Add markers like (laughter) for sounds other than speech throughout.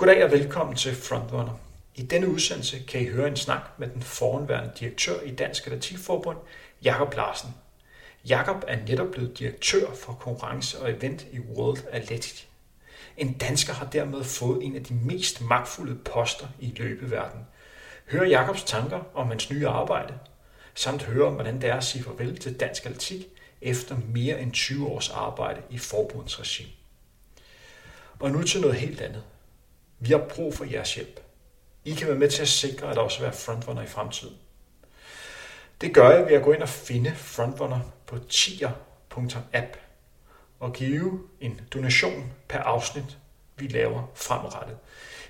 Goddag og velkommen til Frontrunner. I denne udsendelse kan I høre en snak med den foranværende direktør i Dansk Atletikforbund, Jakob Larsen. Jakob er netop blevet direktør for konkurrence og event i World Athletic. En dansker har dermed fået en af de mest magtfulde poster i løbeverdenen. Hør Jakobs tanker om hans nye arbejde, samt høre om, hvordan det er at sige farvel til dansk atletik efter mere end 20 års arbejde i forbundsregime. Og nu til noget helt andet. Vi har brug for jeres hjælp. I kan være med til at sikre, at der også vil være frontrunner i fremtiden. Det gør jeg ved at gå ind og finde frontrunner på tier.app og give en donation per afsnit, vi laver fremrettet.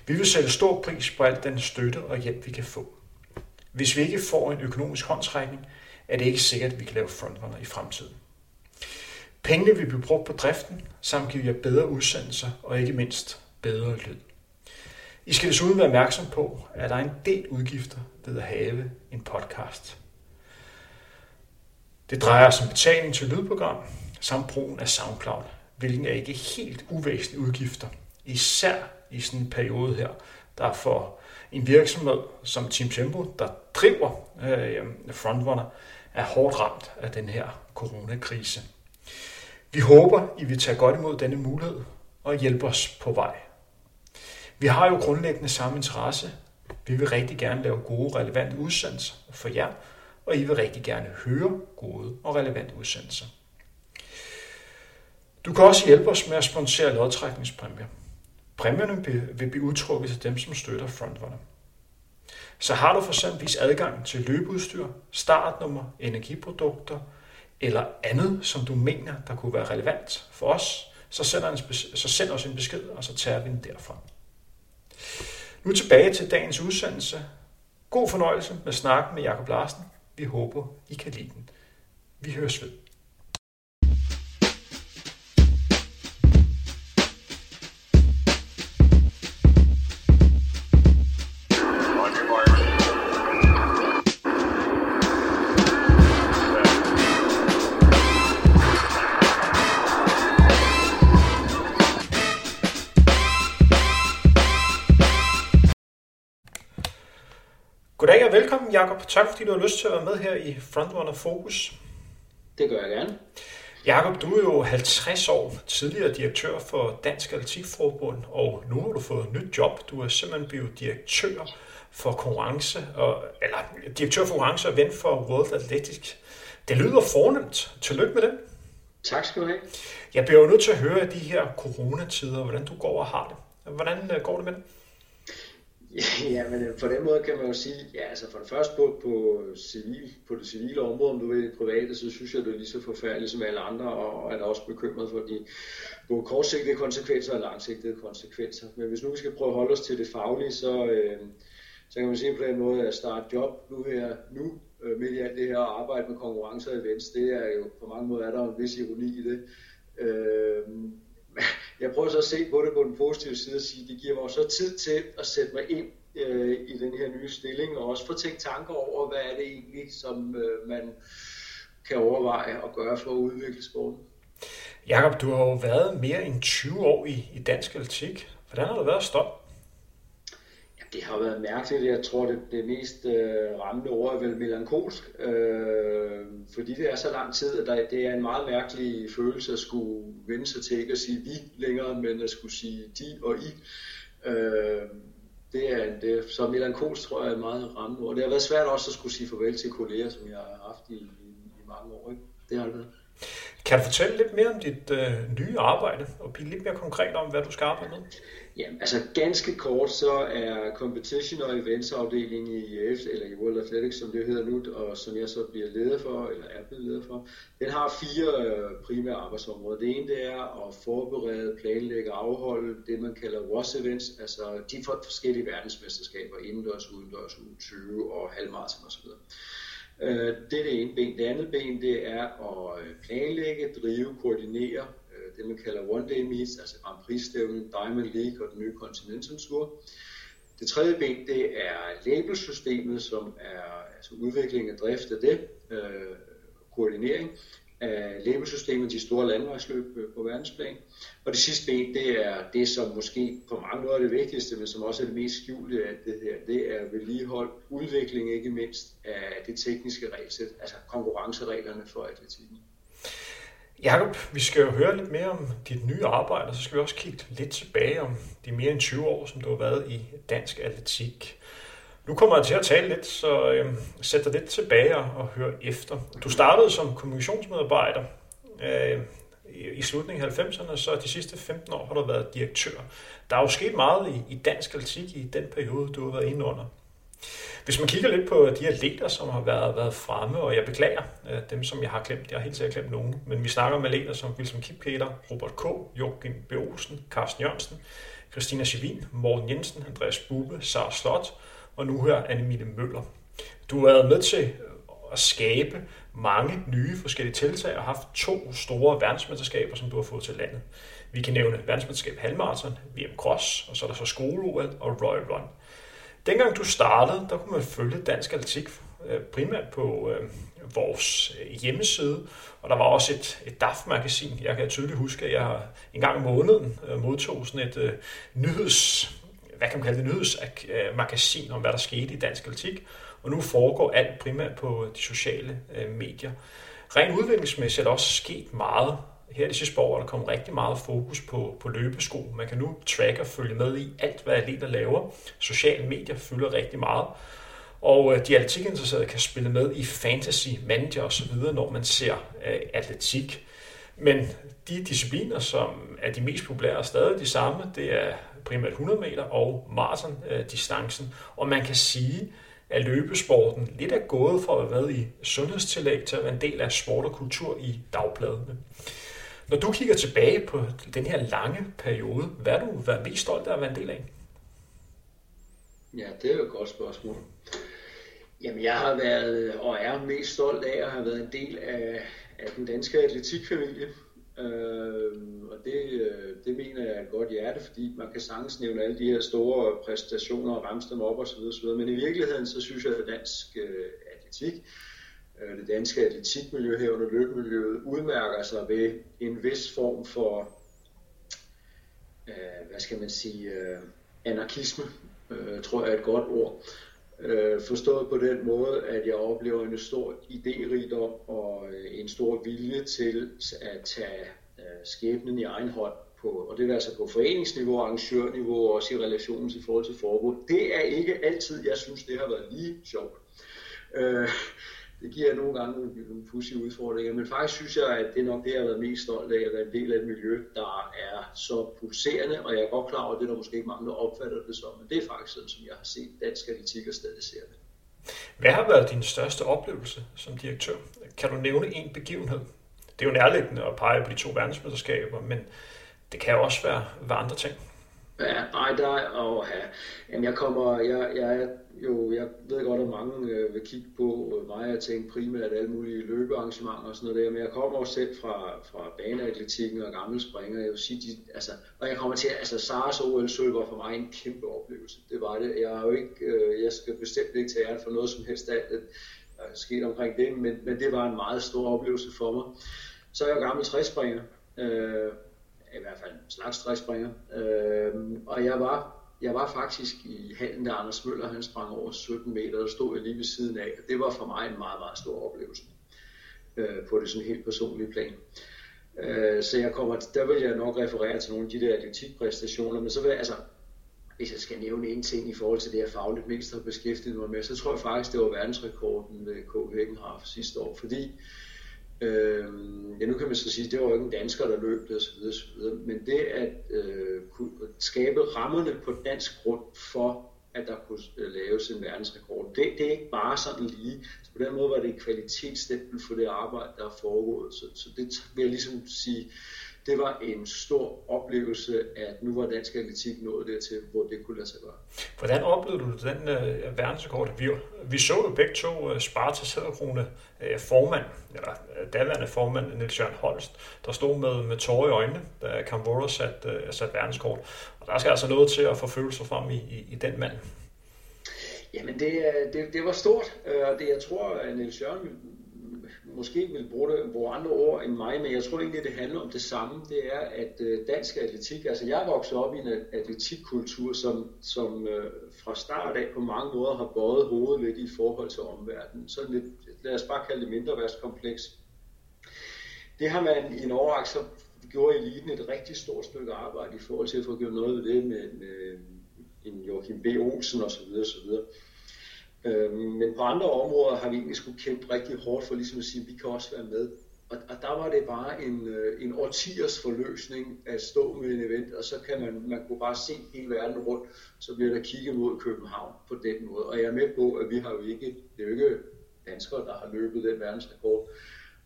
Vi vil sætte stor pris på al den støtte og hjælp, vi kan få. Hvis vi ikke får en økonomisk håndtrækning, er det ikke sikkert, at vi kan lave frontrunner i fremtiden. Pengene vil blive brugt på driften, samt give jer bedre udsendelser og ikke mindst bedre lyd. I skal desuden være opmærksom på, at der er en del udgifter ved at have en podcast. Det drejer sig om betaling til lydprogram samt brugen af SoundCloud, hvilken er ikke helt uvæsentlige udgifter, især i sådan en periode her, der for en virksomhed som Team Tempo, der driver øh, Frontrunner, er hårdt ramt af den her coronakrise. Vi håber, I vil tage godt imod denne mulighed og hjælpe os på vej. Vi har jo grundlæggende samme interesse. Vi vil rigtig gerne lave gode, relevante udsendelser for jer, og I vil rigtig gerne høre gode og relevante udsendelser. Du kan også hjælpe os med at sponsere lodtrækningspræmier. Præmierne vil blive udtrukket til dem, som støtter Frontrunner. Så har du for eksempel adgang til løbeudstyr, startnummer, energiprodukter eller andet, som du mener, der kunne være relevant for os, så send, en, så send os en besked, og så tager vi den derfra. Nu tilbage til dagens udsendelse. God fornøjelse med snakken med Jakob Larsen. Vi håber, I kan lide den. Vi høres ved. Jakob. Tak fordi du har lyst til at være med her i Frontrunner Focus. Det gør jeg gerne. Jakob, du er jo 50 år tidligere direktør for Dansk Atletikforbund, og nu har du fået et nyt job. Du er simpelthen blevet direktør for konkurrence, og, eller direktør for konkurrence og ven for World Athletics. Det lyder fornemt. Tillykke med det. Tak skal du have. Jeg bliver jo nødt til at høre de her coronatider, hvordan du går og har det. Hvordan øh, går det med det? (laughs) Ja, men øh, på den måde kan man jo sige, ja, altså for det første på, på, civil, på det civile område, om du vil det private, så synes jeg, det er lige så forfærdeligt som alle andre, og er da også bekymret for de både kortsigtede konsekvenser og langsigtede konsekvenser. Men hvis nu vi skal prøve at holde os til det faglige, så, øh, så kan man sige på den måde, at starte job nu her, nu øh, midt i alt det her arbejde med konkurrencer og events, det er jo på mange måder, er der en vis ironi i det. Øh, jeg prøver så at se på det på den positive side og sige, det giver mig så tid til at sætte mig ind øh, i den her nye stilling, og også få tænkt tanker over, hvad er det egentlig, som øh, man kan overveje at gøre for at udvikle sporten. Jakob, du har jo været mere end 20 år i, i dansk atletik. Hvordan har du været stolt? Det har været mærkeligt. Jeg tror, det, det mest øh, rammende ord er vel melankolsk, øh, fordi det er så lang tid, at der, det er en meget mærkelig følelse at skulle vende sig til ikke at sige vi længere, men at skulle sige de og I. Øh, det er, det, så melankolsk tror jeg er meget rammende ord. Det har været svært også at skulle sige farvel til kolleger, som jeg har haft i, i, i mange år. Ikke? Det har det været. Kan du fortælle lidt mere om dit øh, nye arbejde, og blive lidt mere konkret om, hvad du skal arbejde med? Ja, altså ganske kort, så er competition og events afdelingen i EF, eller i World Athletics, som det hedder nu, og som jeg så bliver leder for, eller er blevet leder for, den har fire øh, primære arbejdsområder. Det ene det er at forberede, planlægge og afholde det, man kalder WAS events, altså de forskellige verdensmesterskaber, indendørs, udendørs, u 20 og halvmarathon osv. Øh, det er det ene ben. Det andet ben, det er at øh, planlægge, drive, koordinere det, man kalder One Day Meets, altså Grand Prix-stævnen, Diamond League og den nye Continental Tour. Det tredje ben, det er labelsystemet, som er altså udvikling og drift af det, øh, koordinering. af labelsystemet, de store landvejsløb øh, på verdensplan. Og det sidste ben, det er det, som måske på mange måder er det vigtigste, men som også er det mest skjulte af det her, det er vedligehold, udvikling ikke mindst af det tekniske regelsæt, altså konkurrencereglerne for atletikken. Jakob, vi skal jo høre lidt mere om dit nye arbejde, og så skal vi også kigge lidt tilbage om de mere end 20 år, som du har været i dansk atletik. Nu kommer jeg til at tale lidt, så øh, sæt dig lidt tilbage og hør efter. Du startede som kommunikationsmedarbejder øh, i slutningen af 90'erne, så de sidste 15 år har du været direktør. Der er jo sket meget i, i dansk atletik i den periode, du har været inde under. Hvis man kigger lidt på de atleter, som har været, været fremme, og jeg beklager øh, dem, som jeg har glemt, jeg har helt sikkert glemt nogen, men vi snakker om atleter som Wilson Kipketer, Robert K., Joachim B. Olsen, Carsten Jørgensen, Christina Schivin, Morten Jensen, Andreas Bube, Sara Slot, og nu her Annemile Møller. Du har været med til at skabe mange nye forskellige tiltag og haft to store verdensmesterskaber, som du har fået til landet. Vi kan nævne verdensmesterskab halvmarathon, VM Cross, og så er der så skole og Royal Run. Dengang du startede, der kunne man følge dansk atletik øh, primært på øh, vores øh, hjemmeside, og der var også et, et DAF-magasin. Jeg kan tydeligt huske, at jeg en gang om måneden øh, modtog sådan et øh, nyheds, hvad kan man kalde det, nyhedsmagasin om, hvad der skete i dansk atletik, og nu foregår alt primært på de sociale øh, medier. Rent udviklingsmæssigt er der også sket meget her de sidste år er der kommet rigtig meget fokus på, på løbesko. Man kan nu track og følge med i alt, hvad atleter laver. Sociale medier fylder rigtig meget. Og øh, de atletikinteresserede kan spille med i fantasy, manager osv., når man ser øh, atletik. Men de discipliner, som er de mest populære, er stadig de samme. Det er primært 100 meter og maraton-distancen. Øh, og man kan sige, at løbesporten lidt er gået fra at være været i sundhedstillæg til at være en del af sport og kultur i dagbladene. Når du kigger tilbage på den her lange periode, hvad er du været mest stolt af at være en del af? Ja, det er jo et godt spørgsmål. Jamen, jeg har været og er mest stolt af at have været en del af, af den danske atletikfamilie. Øh, og det, øh, det mener jeg er et godt hjerte, fordi man kan sagtens nævne alle de her store præstationer og ramse dem op osv. osv. Men i virkeligheden, så synes jeg, at dansk øh, atletik Øh, det danske atletikmiljø herunder løbemiljøet udmærker sig ved en vis form for, øh, hvad skal man sige, øh, anarkisme, øh, tror jeg er et godt ord. Øh, forstået på den måde, at jeg oplever en stor idérigdom og øh, en stor vilje til at tage øh, skæbnen i egen hånd på, og det er altså på foreningsniveau, arrangørniveau og også i relationen til forhold til forbud. Det er ikke altid, jeg synes, det har været lige sjovt. Øh, det giver nogle gange nogle pudsige udfordringer, men faktisk synes jeg, at det er nok det, jeg har været mest stolt af, at være en del af et miljø, der er så pulserende, og jeg er godt klar over, at det er der måske ikke mange, der opfatter det som, men det er faktisk sådan, som jeg har set dansk atletik og stadig ser det. Hvad har været din største oplevelse som direktør? Kan du nævne en begivenhed? Det er jo nærliggende at pege på de to verdensmesterskaber, men det kan jo også være, være andre ting. Ja, nej, der er, åh, ja. Jamen, jeg kommer, jeg, jeg, jo, jeg ved godt, at mange øh, vil kigge på øh, mig og tænke primært alle mulige løbearrangementer og sådan noget der, men jeg kommer også selv fra, fra baneatletikken og gammel springer, jeg vil sige, de, altså, og jeg kommer til, altså Saras OL sølv var for mig en kæmpe oplevelse, det var det, jeg har jo ikke, øh, jeg skal bestemt ikke tage for noget som helst af, det, der er sket omkring det, men, men det var en meget stor oplevelse for mig. Så er jeg jo gammel træspringer, øh, i hvert fald en slags træspringer. Øh, og jeg var, jeg var faktisk i halen, da Anders Møller han sprang over 17 meter, og stod jeg lige ved siden af. Og det var for mig en meget, meget stor oplevelse øh, på det sådan helt personlige plan. Øh, så jeg kommer, der vil jeg nok referere til nogle af de der atletikpræstationer, men så vil jeg, altså, hvis jeg skal nævne en ting i forhold til det, jeg fagligt mest har beskæftiget mig med, så tror jeg faktisk, det var verdensrekorden ved K. Heckenhoff sidste år, fordi Øh, ja, nu kan man så sige, at det var jo ikke en dansker, der løb det osv., osv. Men det at øh, kunne skabe rammerne på dansk grund for, at der kunne øh, laves en verdensrekord, det, det er ikke bare sådan lige. Så på den måde var det et kvalitetsstempel for det arbejde, der er foregået. Så, så det vil jeg ligesom sige, det var en stor oplevelse, at nu var dansk atletik nået dertil, hvor det kunne lade sig gøre. Hvordan oplevede du den uh, verdensrekord? Vi, vi så jo begge to uh, Spartas Hæderkrone uh, formand, eller uh, daværende formand Niels Jørgen Holst, der stod med, med tårer i øjnene, da Camvora satte uh, sat verdenskort. Og der skal altså noget til at få følelser frem i, i, i den mand. Jamen det, det, det var stort, og det, jeg tror, at Niels Jørgen måske vil bruge, det, bruge andre ord end mig, men jeg tror egentlig, det handler om det samme. Det er, at øh, dansk atletik, altså jeg er vokset op i en atletikkultur, som, som øh, fra start af på mange måder har bøjet hovedet lidt i forhold til omverdenen. Så lidt, lad os bare kalde det mindre kompleks. Det har man i en overræk, så altså gjorde eliten et rigtig stort stykke arbejde i forhold til at få gjort noget ved det med, med øh, en Joachim B. Olsen osv. osv. Øh, men på andre områder har vi egentlig skulle kæmpe rigtig hårdt for ligesom at sige, at vi kan også være med. Og, og der var det bare en, øh, en årtiers forløsning at stå med en event, og så kan man, man kunne bare se hele verden rundt, så bliver der kigget mod København på den måde. Og jeg er med på, at vi har jo ikke, det er jo ikke danskere, der har løbet den verdensrekord,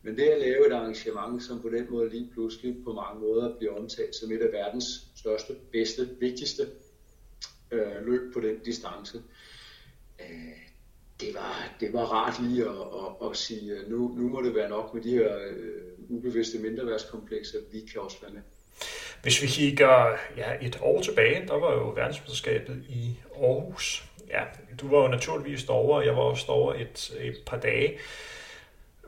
men det at lave et arrangement, som på den måde lige pludselig på mange måder bliver omtalt som et af verdens største, bedste, vigtigste øh, løb på den distance, øh, det var, det var rart lige at, at, at sige, at nu, nu må det være nok med de her øh, ubevidste mindreværdskomplekser, vi kan også være med. Hvis vi kigger ja, et år tilbage, der var jo verdensmesterskabet i Aarhus. Ja, du var jo naturligvis derovre, og jeg var også derovre et, et par dage.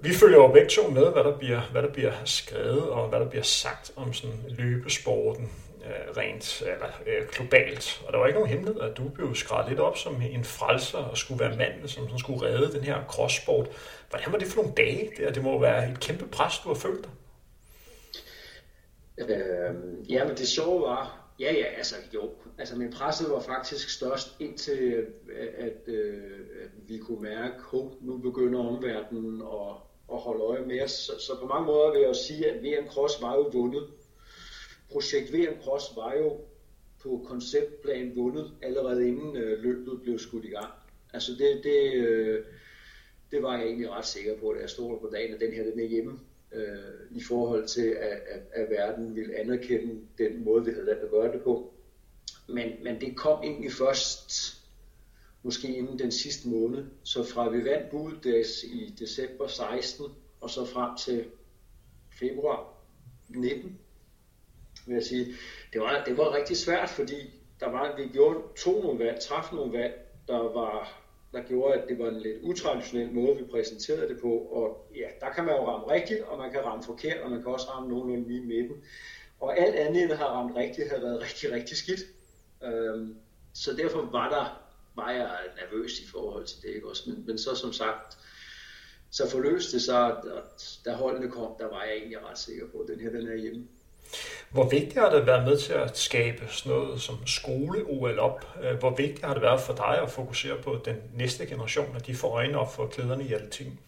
Vi følger jo begge to med, hvad der, bliver, hvad der bliver skrevet og hvad der bliver sagt om sådan løbesporten øh, rent eller, øh, globalt. Og der var ikke nogen hemmelighed, at du blev skrevet lidt op som en frelser og skulle være manden, som, som skulle redde den her crosssport. Hvordan var det for nogle dage? der? det må være et kæmpe pres, du har følt dig. Øh, ja, men det sjove var, ja ja, altså jo, altså min presset var faktisk størst indtil, øh, at, at, at vi kunne mærke, at nu begynder omverdenen at, at holde øje med os. Så, så på mange måder vil jeg jo sige, at VM Cross var jo vundet projekt VM Cross var jo på konceptplan vundet allerede inden øh, løbet blev skudt i gang. Altså det, det, øh, det var jeg egentlig ret sikker på, da jeg stod på dagen, at den her den er hjemme øh, i forhold til, at, at, at verden ville anerkende den måde, vi havde valgt at gøre det på. Men, men det kom egentlig først måske inden den sidste måned. Så fra vi vandt Buddags i december 16 og så frem til februar 19, vil jeg sige. Det var, det var rigtig svært, fordi der var, vi gjorde, to nogle valg, traf nogle valg, der var der gjorde, at det var en lidt utraditionel måde, vi præsenterede det på. Og ja, der kan man jo ramme rigtigt, og man kan ramme forkert, og man kan også ramme nogenlunde lige midten. Og alt andet end at have ramt rigtigt, havde været rigtig, rigtig skidt. Øhm, så derfor var der var jeg nervøs i forhold til det, ikke også? Men, men så som sagt, så forløste det sig, at da holdene kom, der var jeg egentlig ret sikker på, at den her, den er hjemme. Hvor vigtigt har det været med til at skabe sådan noget som skole-OL op? Øh, hvor vigtigt har det været for dig at fokusere på den næste generation, at de får øjnene op for klæderne i ting?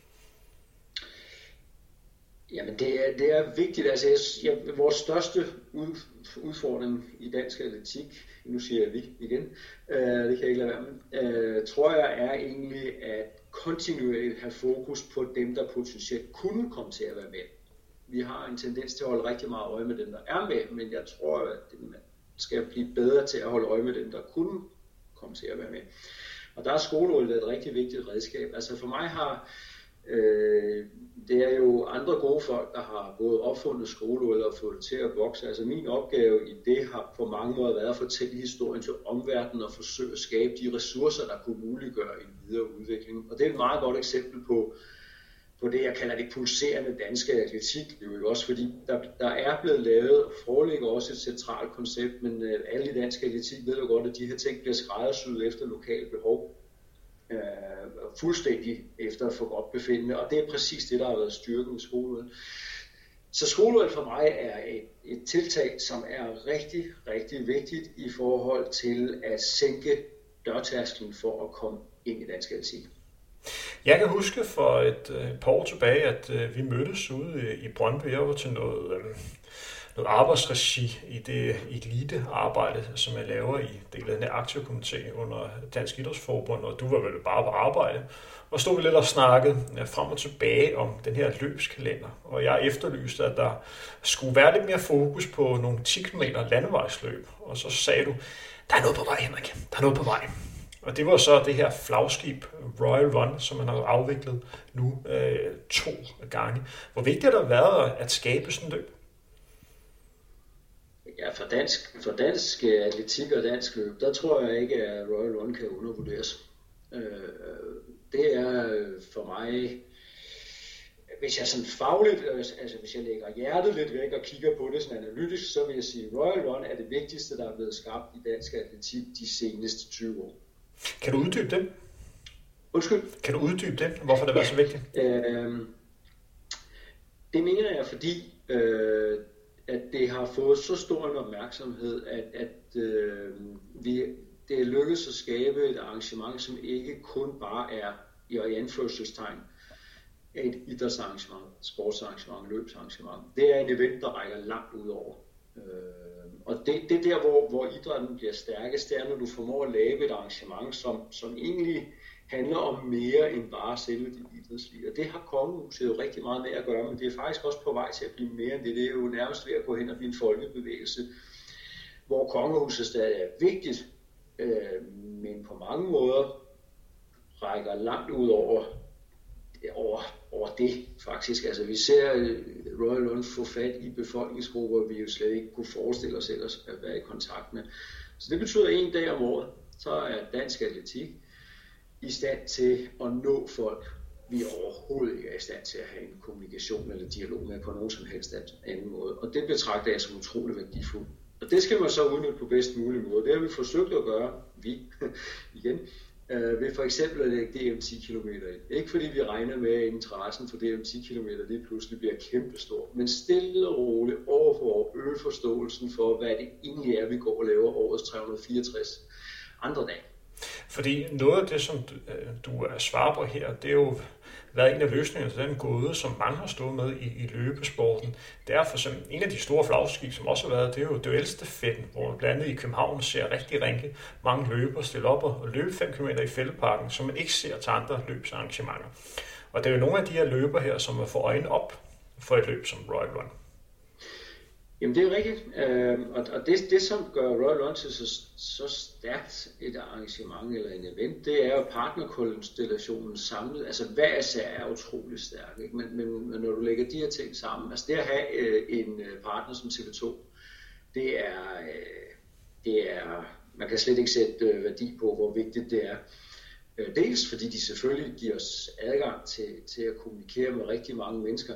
Jamen det er, det er vigtigt. Altså, jeg, vores største ud, udfordring i dansk atletik, nu siger jeg vi igen, øh, det kan jeg ikke lade være med, øh, tror jeg er egentlig at kontinuerligt have fokus på dem, der potentielt kunne komme til at være med vi har en tendens til at holde rigtig meget øje med dem, der er med, men jeg tror, at man skal blive bedre til at holde øje med dem, der kunne komme til at være med. Og der er skolerådet et rigtig vigtigt redskab. Altså for mig har, øh, det er jo andre gode folk, der har både opfundet skolerådet og fået det til at vokse. Altså min opgave i det har på mange måder været at fortælle historien til omverdenen og forsøge at skabe de ressourcer, der kunne muliggøre en videre udvikling. Og det er et meget godt eksempel på, på det, jeg kalder det pulserende danske atletikliv, jo også fordi der, der er blevet lavet, og foreligger også et centralt koncept, men øh, alle i dansk atletik ved jo godt, at de her ting bliver skræddersyet efter lokale behov, øh, fuldstændig efter for godt befindende, og det er præcis det, der har været styrken i skolen. Så skolevalg for mig er et, et tiltag, som er rigtig, rigtig vigtigt i forhold til at sænke dørtærsklen for at komme ind i dansk atletik. Jeg kan huske for et, øh, par år tilbage, at øh, vi mødtes ude i Brøndby. Jeg var til noget, øh, noget arbejdsregi i det elite arbejde, som jeg laver i del af den aktive komité under Dansk Idrætsforbund, og du var vel bare på arbejde. Og stod vi lidt og snakkede øh, frem og tilbage om den her løbskalender. Og jeg efterlyste, at der skulle være lidt mere fokus på nogle 10 km landevejsløb. Og så sagde du, der er noget på vej, Henrik. Der er noget på vej. Og det var så det her flagskib Royal Run, som man har afviklet nu øh, to gange. Hvor vigtigt har det været at skabe sådan et løb? Ja, for dansk, for dansk øh, atletik og dansk løb, der tror jeg ikke, at Royal Run kan undervurderes. Øh, det er øh, for mig hvis jeg sådan fagligt, øh, altså hvis jeg lægger hjertet lidt væk og kigger på det sådan analytisk, så vil jeg sige, at Royal Run er det vigtigste, der er blevet skabt i dansk atletik de seneste 20 år. Kan du uddybe det? Undskyld? Kan du uddybe det? Hvorfor det var så vigtigt? Øh, det mener jeg, fordi øh, at det har fået så stor en opmærksomhed, at, at øh, vi, det er lykkedes at skabe et arrangement, som ikke kun bare er i anførselstegn et idrætsarrangement, sportsarrangement, løbsarrangement. Det er en event, der rækker langt ud over. Øh, og det, det er der, hvor, hvor idrætten bliver stærkest, det er, når du formår at lave et arrangement, som, som egentlig handler om mere end bare selve dit idrætsliv. Og det har kongehuset jo rigtig meget med at gøre, men det er faktisk også på vej til at blive mere end det. Det er jo nærmest ved at gå hen og blive en folkebevægelse, hvor kongehuset stadig er vigtigt, øh, men på mange måder rækker langt ud over, over, over det faktisk. Altså vi ser øh, Royal Lund få fat i befolkningsgrupper, vi jo slet ikke kunne forestille os ellers at være i kontakt med. Så det betyder en dag om året, så er dansk atletik i stand til at nå folk, vi overhovedet ikke er i stand til at have en kommunikation eller dialog med på nogen som helst anden måde. Og det betragter jeg som utrolig værdifuldt. Og det skal man så udnytte på bedst mulig måde. Det har vi forsøgt at gøre, vi (laughs) igen, øh, ved for eksempel at lægge DM 10 km ind. Ikke fordi vi regner med, at interessen for DM 10 km lige pludselig bliver kæmpestor, men stille og roligt over for år øge forståelsen for, hvad det egentlig er, vi går og laver årets 364 andre dage. Fordi noget af det, som du øh, er svarer på her, det er jo været en af løsningerne til den gåde, som mange har stået med i, i løbesporten. Det er for eksempel en af de store flagskib, som også har været, det er jo det ældste fedt, blandt andet i København ser rigtig rinke mange løbere stille op og løbe 5 km i fældeparken, som man ikke ser til andre løbsarrangementer. Og det er jo nogle af de her løber her, som får øjnene op for et løb som Royal Run. Jamen det er rigtigt, øh, og, og det, det som gør Royal Run til så, så stærkt et arrangement eller en event, det er jo partnerkonstellationen samlet, altså hver især er utrolig stærk, ikke? Men, men, men når du lægger de her ting sammen, altså det at have øh, en øh, partner som TV2, det er, øh, det er, man kan slet ikke sætte øh, værdi på, hvor vigtigt det er. Øh, dels fordi de selvfølgelig giver os adgang til, til at kommunikere med rigtig mange mennesker,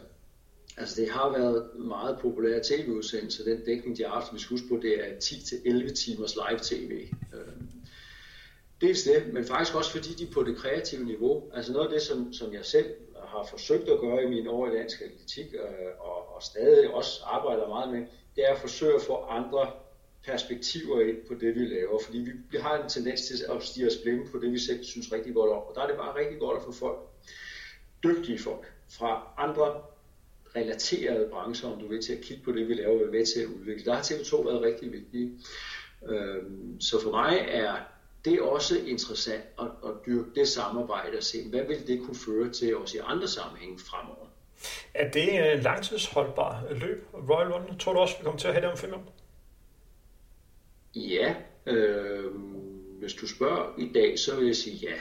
Altså det har været meget populære tv-udsendelser, den dækning, de har haft, vi skal huske på, det er 10-11 timers live-tv. Øhm, dels det, men faktisk også fordi de på det kreative niveau, altså noget af det, som, som jeg selv har forsøgt at gøre i mine år i dansk atletik, øh, og, og stadig også arbejder meget med, det er at forsøge at få andre perspektiver ind på det, vi laver, fordi vi, vi har en tendens til at stige os blinde på det, vi selv synes rigtig godt om, og der er det bare rigtig godt at få folk, dygtige folk, fra andre relaterede brancher, om du vil, til at kigge på det, vi laver, og være med til at udvikle. Der har TV2 været rigtig vigtige. Øhm, så for mig er det også interessant at, at dyrke det samarbejde og se, hvad vil det kunne føre til også i andre sammenhænge fremover. Er det en langtidsholdbar løb, Royal Run? Tror du også, vi kommer til at have det om fem år? Ja, øh, hvis du spørger i dag, så vil jeg sige ja.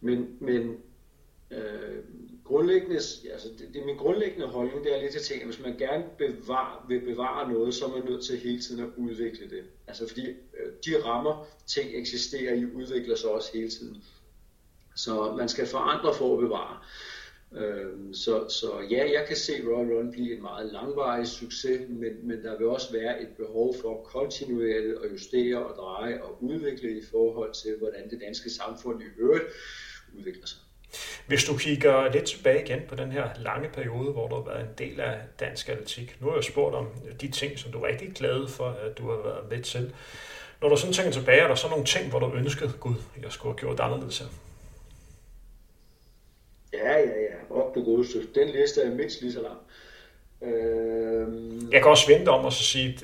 Men, men øh, grundlæggende, altså det, det er min grundlæggende holdning, det er lidt til tænke, at hvis man gerne bevare, vil bevare noget, så er man nødt til hele tiden at udvikle det. Altså fordi øh, de rammer, ting eksisterer i, udvikler sig også hele tiden. Så man skal forandre for at bevare. Øh, så, så ja, jeg kan se Royal Run blive en meget langvarig succes, men, men der vil også være et behov for kontinuerligt at justere og dreje og udvikle i forhold til, hvordan det danske samfund i øvrigt udvikler sig. Hvis du kigger lidt tilbage igen på den her lange periode, hvor du har været en del af dansk atletik. Nu har jeg spurgt om de ting, som du er rigtig glad for, at du har været med til. Når du sådan tænker tilbage, er der så nogle ting, hvor du ønskede, gud, jeg skulle have gjort anderledes her? Ja, ja, ja. Op du godeste. Den liste er mindst lige så lang. Øhm... Jeg kan også vente om og så sige,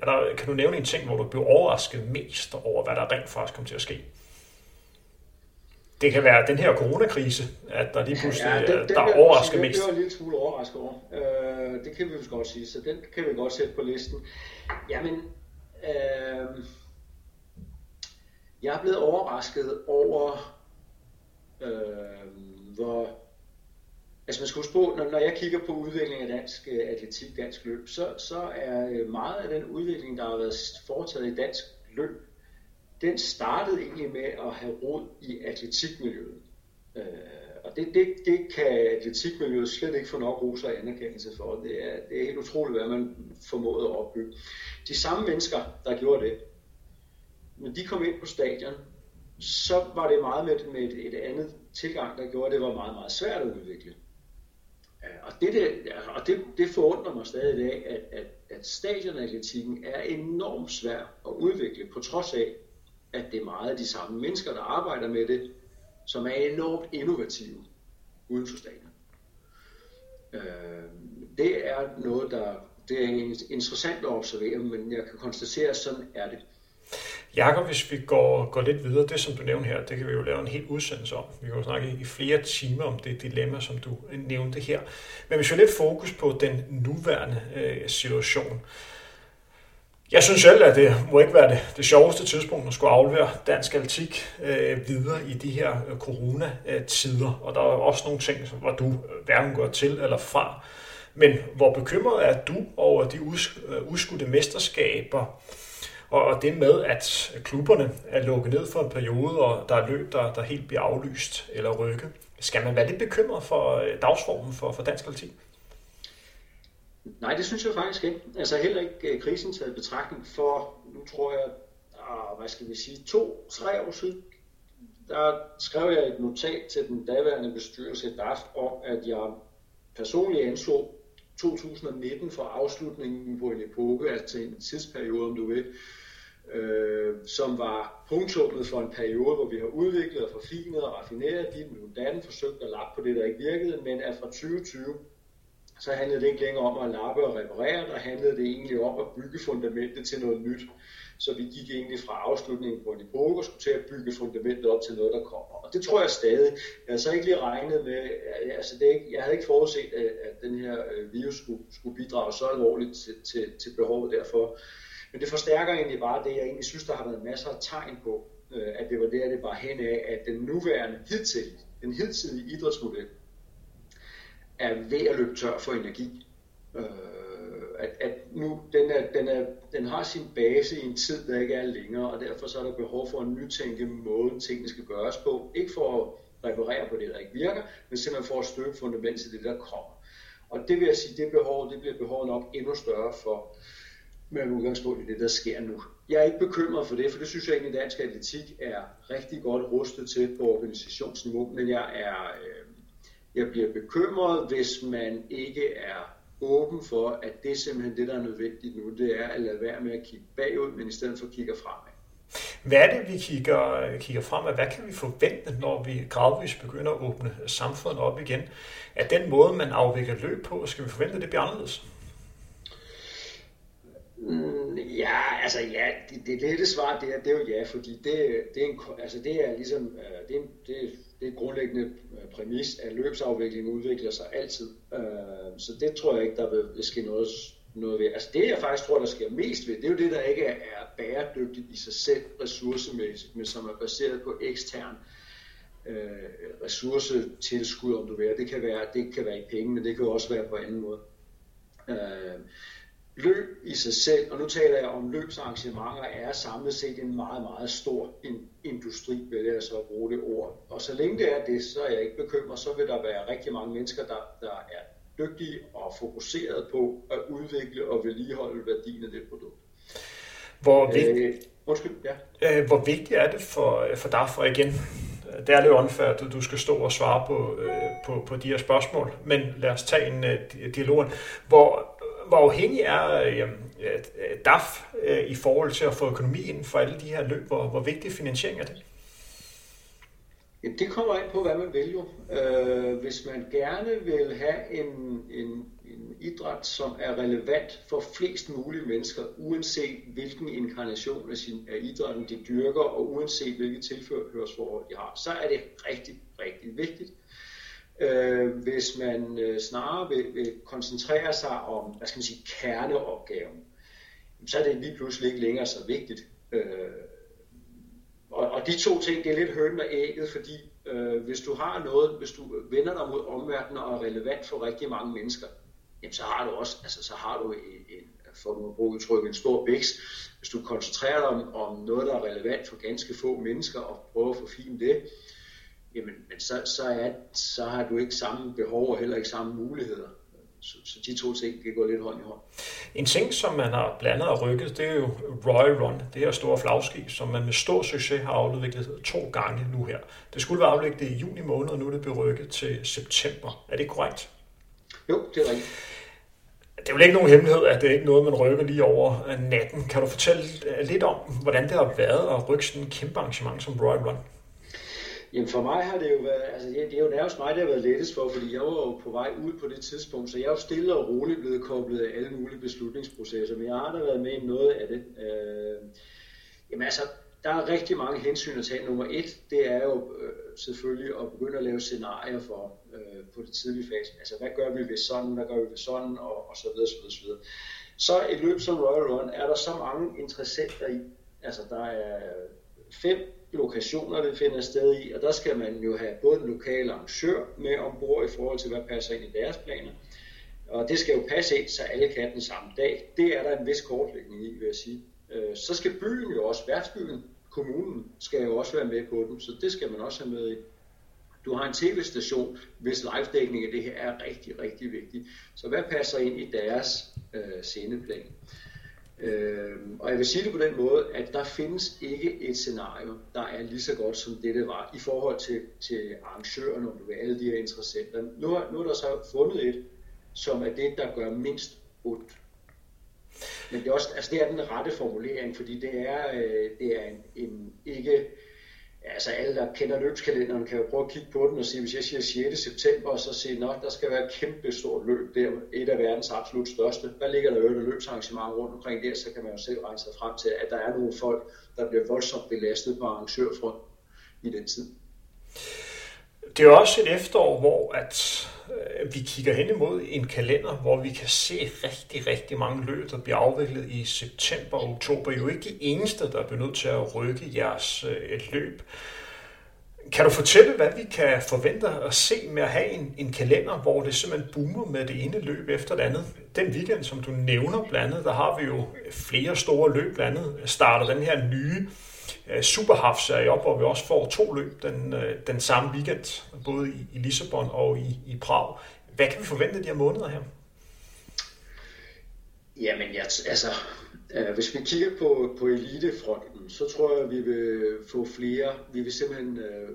er der, kan du nævne en ting, hvor du blev overrasket mest over, hvad der rent faktisk kom til at ske? Det kan være den her coronakrise, at der lige pludselig ja, den, den der er overrasket mest. Det var en lille smule overrasket over. Øh, det kan vi jo godt sige, så den kan vi godt sætte på listen. Jamen, øh, jeg er blevet overrasket over, øh, hvor... Altså man skal huske på, når, når jeg kigger på udviklingen af dansk øh, atletik, dansk løb, så, så er øh, meget af den udvikling, der har været foretaget i dansk løb, den startede egentlig med at have rod i atletikmiljøet. Øh, Og det, det, det kan atletikmiljøet slet ikke få nok ros og anerkendelse for. Det er, det er helt utroligt, hvad man formåede at opbygge. De samme mennesker, der gjorde det, når de kom ind på stadion, så var det meget med, med et, et andet tilgang, der gjorde, at det var meget, meget svært at udvikle. Øh, og det, det, og det, det forundrer mig stadig i dag, at, at, at stadionatletikken er enormt svær at udvikle, på trods af, at det er meget af de samme mennesker, der arbejder med det, som er enormt innovative uden for staten. Øh, det er noget, der det er interessant at observere, men jeg kan konstatere, at sådan er det. Jakob, hvis vi går, går lidt videre, det som du nævnte her, det kan vi jo lave en helt udsendelse om. Vi kan jo snakke i flere timer om det dilemma, som du nævnte her. Men hvis vi lidt fokus på den nuværende øh, situation, jeg synes selv, at det må ikke være det, det sjoveste tidspunkt at skulle aflevere dansk atletik øh, videre i de her øh, coronatider. Og der er også nogle ting, hvor du øh, hverken går til eller fra. Men hvor bekymret er du over de øh, udskudte mesterskaber, og det med, at klubberne er lukket ned for en periode, og der er løb, der, der helt bliver aflyst eller rykke. Skal man være lidt bekymret for øh, dagsformen for, for dansk atletik? Nej, det synes jeg faktisk ikke. Altså heller ikke øh, krisen taget betragtning for, nu tror jeg, uh, hvad skal vi sige, to-tre år siden, der skrev jeg et notat til den daværende bestyrelse DAF om, at jeg personligt anså 2019 for afslutningen på en epoke, altså en tidsperiode, om du vil, øh, som var punktummet for en periode, hvor vi har udviklet og forfinet og raffineret dit nu datten forsøgt at lappe på det, der ikke virkede, men at fra 2020 så handlede det ikke længere om at lappe og reparere, der handlede det egentlig om at bygge fundamentet til noget nyt. Så vi gik egentlig fra afslutningen på en epoke og skulle til at bygge fundamentet op til noget, der kommer. Og det tror jeg stadig. Jeg havde så ikke lige regnet med, altså det ikke, jeg havde ikke forudset, at, at den her øh, virus skulle, skulle bidrage så alvorligt til, til, til behovet derfor. Men det forstærker egentlig bare det, jeg egentlig synes, der har været masser af tegn på, øh, at det var der, det var hen af, at den nuværende hidtil, den hidtidige idrætsmodel, er ved at løbe tør for energi. Øh, at, at nu, den, er, den, er, den har sin base i en tid, der ikke er længere, og derfor så er der behov for at nytænke måden, tingene skal gøres på. Ikke for at reparere på det, der ikke virker, men simpelthen for at støbe fundamentet til det, der kommer. Og det vil jeg sige, det behov, det bliver behovet nok endnu større for, med udgangspunkt i det, der sker nu. Jeg er ikke bekymret for det, for det synes jeg egentlig, at dansk atletik er rigtig godt rustet til på organisationsniveau, men jeg er, øh, jeg bliver bekymret, hvis man ikke er åben for, at det er simpelthen det, der er nødvendigt nu, det er at lade være med at kigge bagud, men i stedet for kigger fremad. Hvad er det, vi kigger, kigger fremad? Hvad kan vi forvente, når vi gradvist begynder at åbne samfundet op igen? At den måde, man afvikler løb på, skal vi forvente, at det bliver anderledes? Mm, ja, altså ja, det, det lette svar det er, det er jo ja, fordi det, det, er, en, altså det er ligesom, øh, det er, det, er, det er grundlæggende øh, præmis, at løbsafvikling udvikler sig altid. Øh, så det tror jeg ikke, der vil ske noget, noget ved. Altså det jeg faktisk tror, der sker mest ved, det er jo det, der ikke er bæredygtigt i sig selv ressourcemæssigt, men som er baseret på ekstern ressourcetilskud, om du vil. Det kan være, det kan være i penge, men det kan også være på anden måde. Øh, løb i sig selv, og nu taler jeg om løbsarrangementer, er samlet set en meget, meget stor industri, vil jeg så bruge det ord. Og så længe det er det, så er jeg ikke bekymret, så vil der være rigtig mange mennesker, der, der er dygtige og fokuseret på at udvikle og vedligeholde værdien af det produkt. Hvor vigtigt, øh, undskyld, ja. øh, hvor vigtigt er det for, for dig for igen, det er lidt unfair, at du skal stå og svare på, øh, på, på de her spørgsmål, men lad os tage en uh, dialog. Hvor, hvor afhængig er øh, øh, øh, DAF øh, i forhold til at få økonomien for alle de her løb? Hvor, hvor vigtig finansiering er det? Jamen, det kommer ind på, hvad man vælger. Øh, hvis man gerne vil have en, en, en idræt, som er relevant for flest mulige mennesker, uanset hvilken inkarnation af, sin, af idrætten de dyrker, og uanset hvilke tilførhørsforhold de har, så er det rigtig, rigtig vigtigt, øh, hvis man øh, snarere vil, vil koncentrere sig om, hvad skal man sige, kerneopgaven, så er det lige pludselig ikke længere så vigtigt. Øh, og, og de to ting, det er lidt hønen og ægget, fordi øh, hvis du har noget, hvis du vender dig mod omverdenen og er relevant for rigtig mange mennesker, jamen så har du også, altså så har du en, en for at bruge udtryk, en stor vækst. Hvis du koncentrerer dig om, om noget, der er relevant for ganske få mennesker og prøver at forfine det, jamen men så, så, er, så har du ikke samme behov og heller ikke samme muligheder. Så, så de to ting kan gå lidt hånd i hånd. En ting, som man har blandet og rykket, det er jo Royal Run, det her store flagskib, som man med stor succes har afviklet to gange nu her. Det skulle være afviklet i juni måned, og nu er det berykket til september. Er det korrekt? Jo, det er rigtigt. Det er jo ikke nogen hemmelighed, at det er ikke noget, man rykker lige over natten. Kan du fortælle lidt om, hvordan det har været at rykke sådan en kæmpe arrangement som Royal Run? Jamen for mig har det jo været, altså det, er jo nærmest mig, det har været lettest for, fordi jeg var jo på vej ud på det tidspunkt, så jeg er jo stille og roligt blevet koblet af alle mulige beslutningsprocesser, men jeg har da været med i noget af det. Øh, jamen altså, der er rigtig mange hensyn at tage. Nummer et, det er jo øh, selvfølgelig at begynde at lave scenarier for øh, på det tidlige fase. Altså, hvad gør vi ved sådan, hvad gør vi ved sådan, og, og så videre, så videre, så videre. Så et løb som Royal Run er der så mange interessenter i. Altså, der er fem lokationer, det finder sted i, og der skal man jo have både den lokale arrangør med ombord i forhold til, hvad passer ind i deres planer. Og det skal jo passe ind, så alle kan den samme dag. Det er der en vis kortlægning i, vil jeg sige. Øh, så skal byen jo også, værtsbyen, kommunen, skal jo også være med på den, så det skal man også have med i. Du har en tv-station, hvis live-dækning af det her er rigtig, rigtig vigtigt. Så hvad passer ind i deres øh, sceneplan? Øh, og jeg vil sige det på den måde, at der findes ikke et scenario, der er lige så godt som det, det var, i forhold til, til arrangørerne, om du vil, alle de her interessenter. Nu, nu er der så fundet et, som er det, der gør mindst ondt. Men det er, også, altså det er den rette formulering, fordi det er, øh, det er en, en ikke altså alle, der kender løbskalenderen, kan jo prøve at kigge på den og sige, hvis jeg siger 6. september, så siger nok, der skal være et kæmpe stort løb der, et af verdens absolut største. Hvad ligger der øvrigt løbsarrangement rundt omkring der, så kan man jo selv regne sig frem til, at der er nogle folk, der bliver voldsomt belastet på arrangørfront i den tid. Det er også et efterår, hvor at Øh, vi kigger hen imod en kalender, hvor vi kan se rigtig, rigtig mange løb, der bliver afviklet i september og oktober. I er jo ikke de eneste, der bliver nødt til at rykke jeres øh, et løb. Kan du fortælle, hvad vi kan forvente at se med at have en, en kalender, hvor det simpelthen boomer med det ene løb efter det andet? Den weekend, som du nævner blandt andet, der har vi jo flere store løb blandt andet. Starter den her nye Øh, Superhalf-serie op, hvor vi også får to løb den, øh, den samme weekend, både i, i Lissabon og i, i Prag. Hvad kan vi forvente de her måneder her? Jamen, jeg, altså, øh, hvis vi kigger på, på elitefronten, så tror jeg, at vi vil få flere, vi vil simpelthen øh,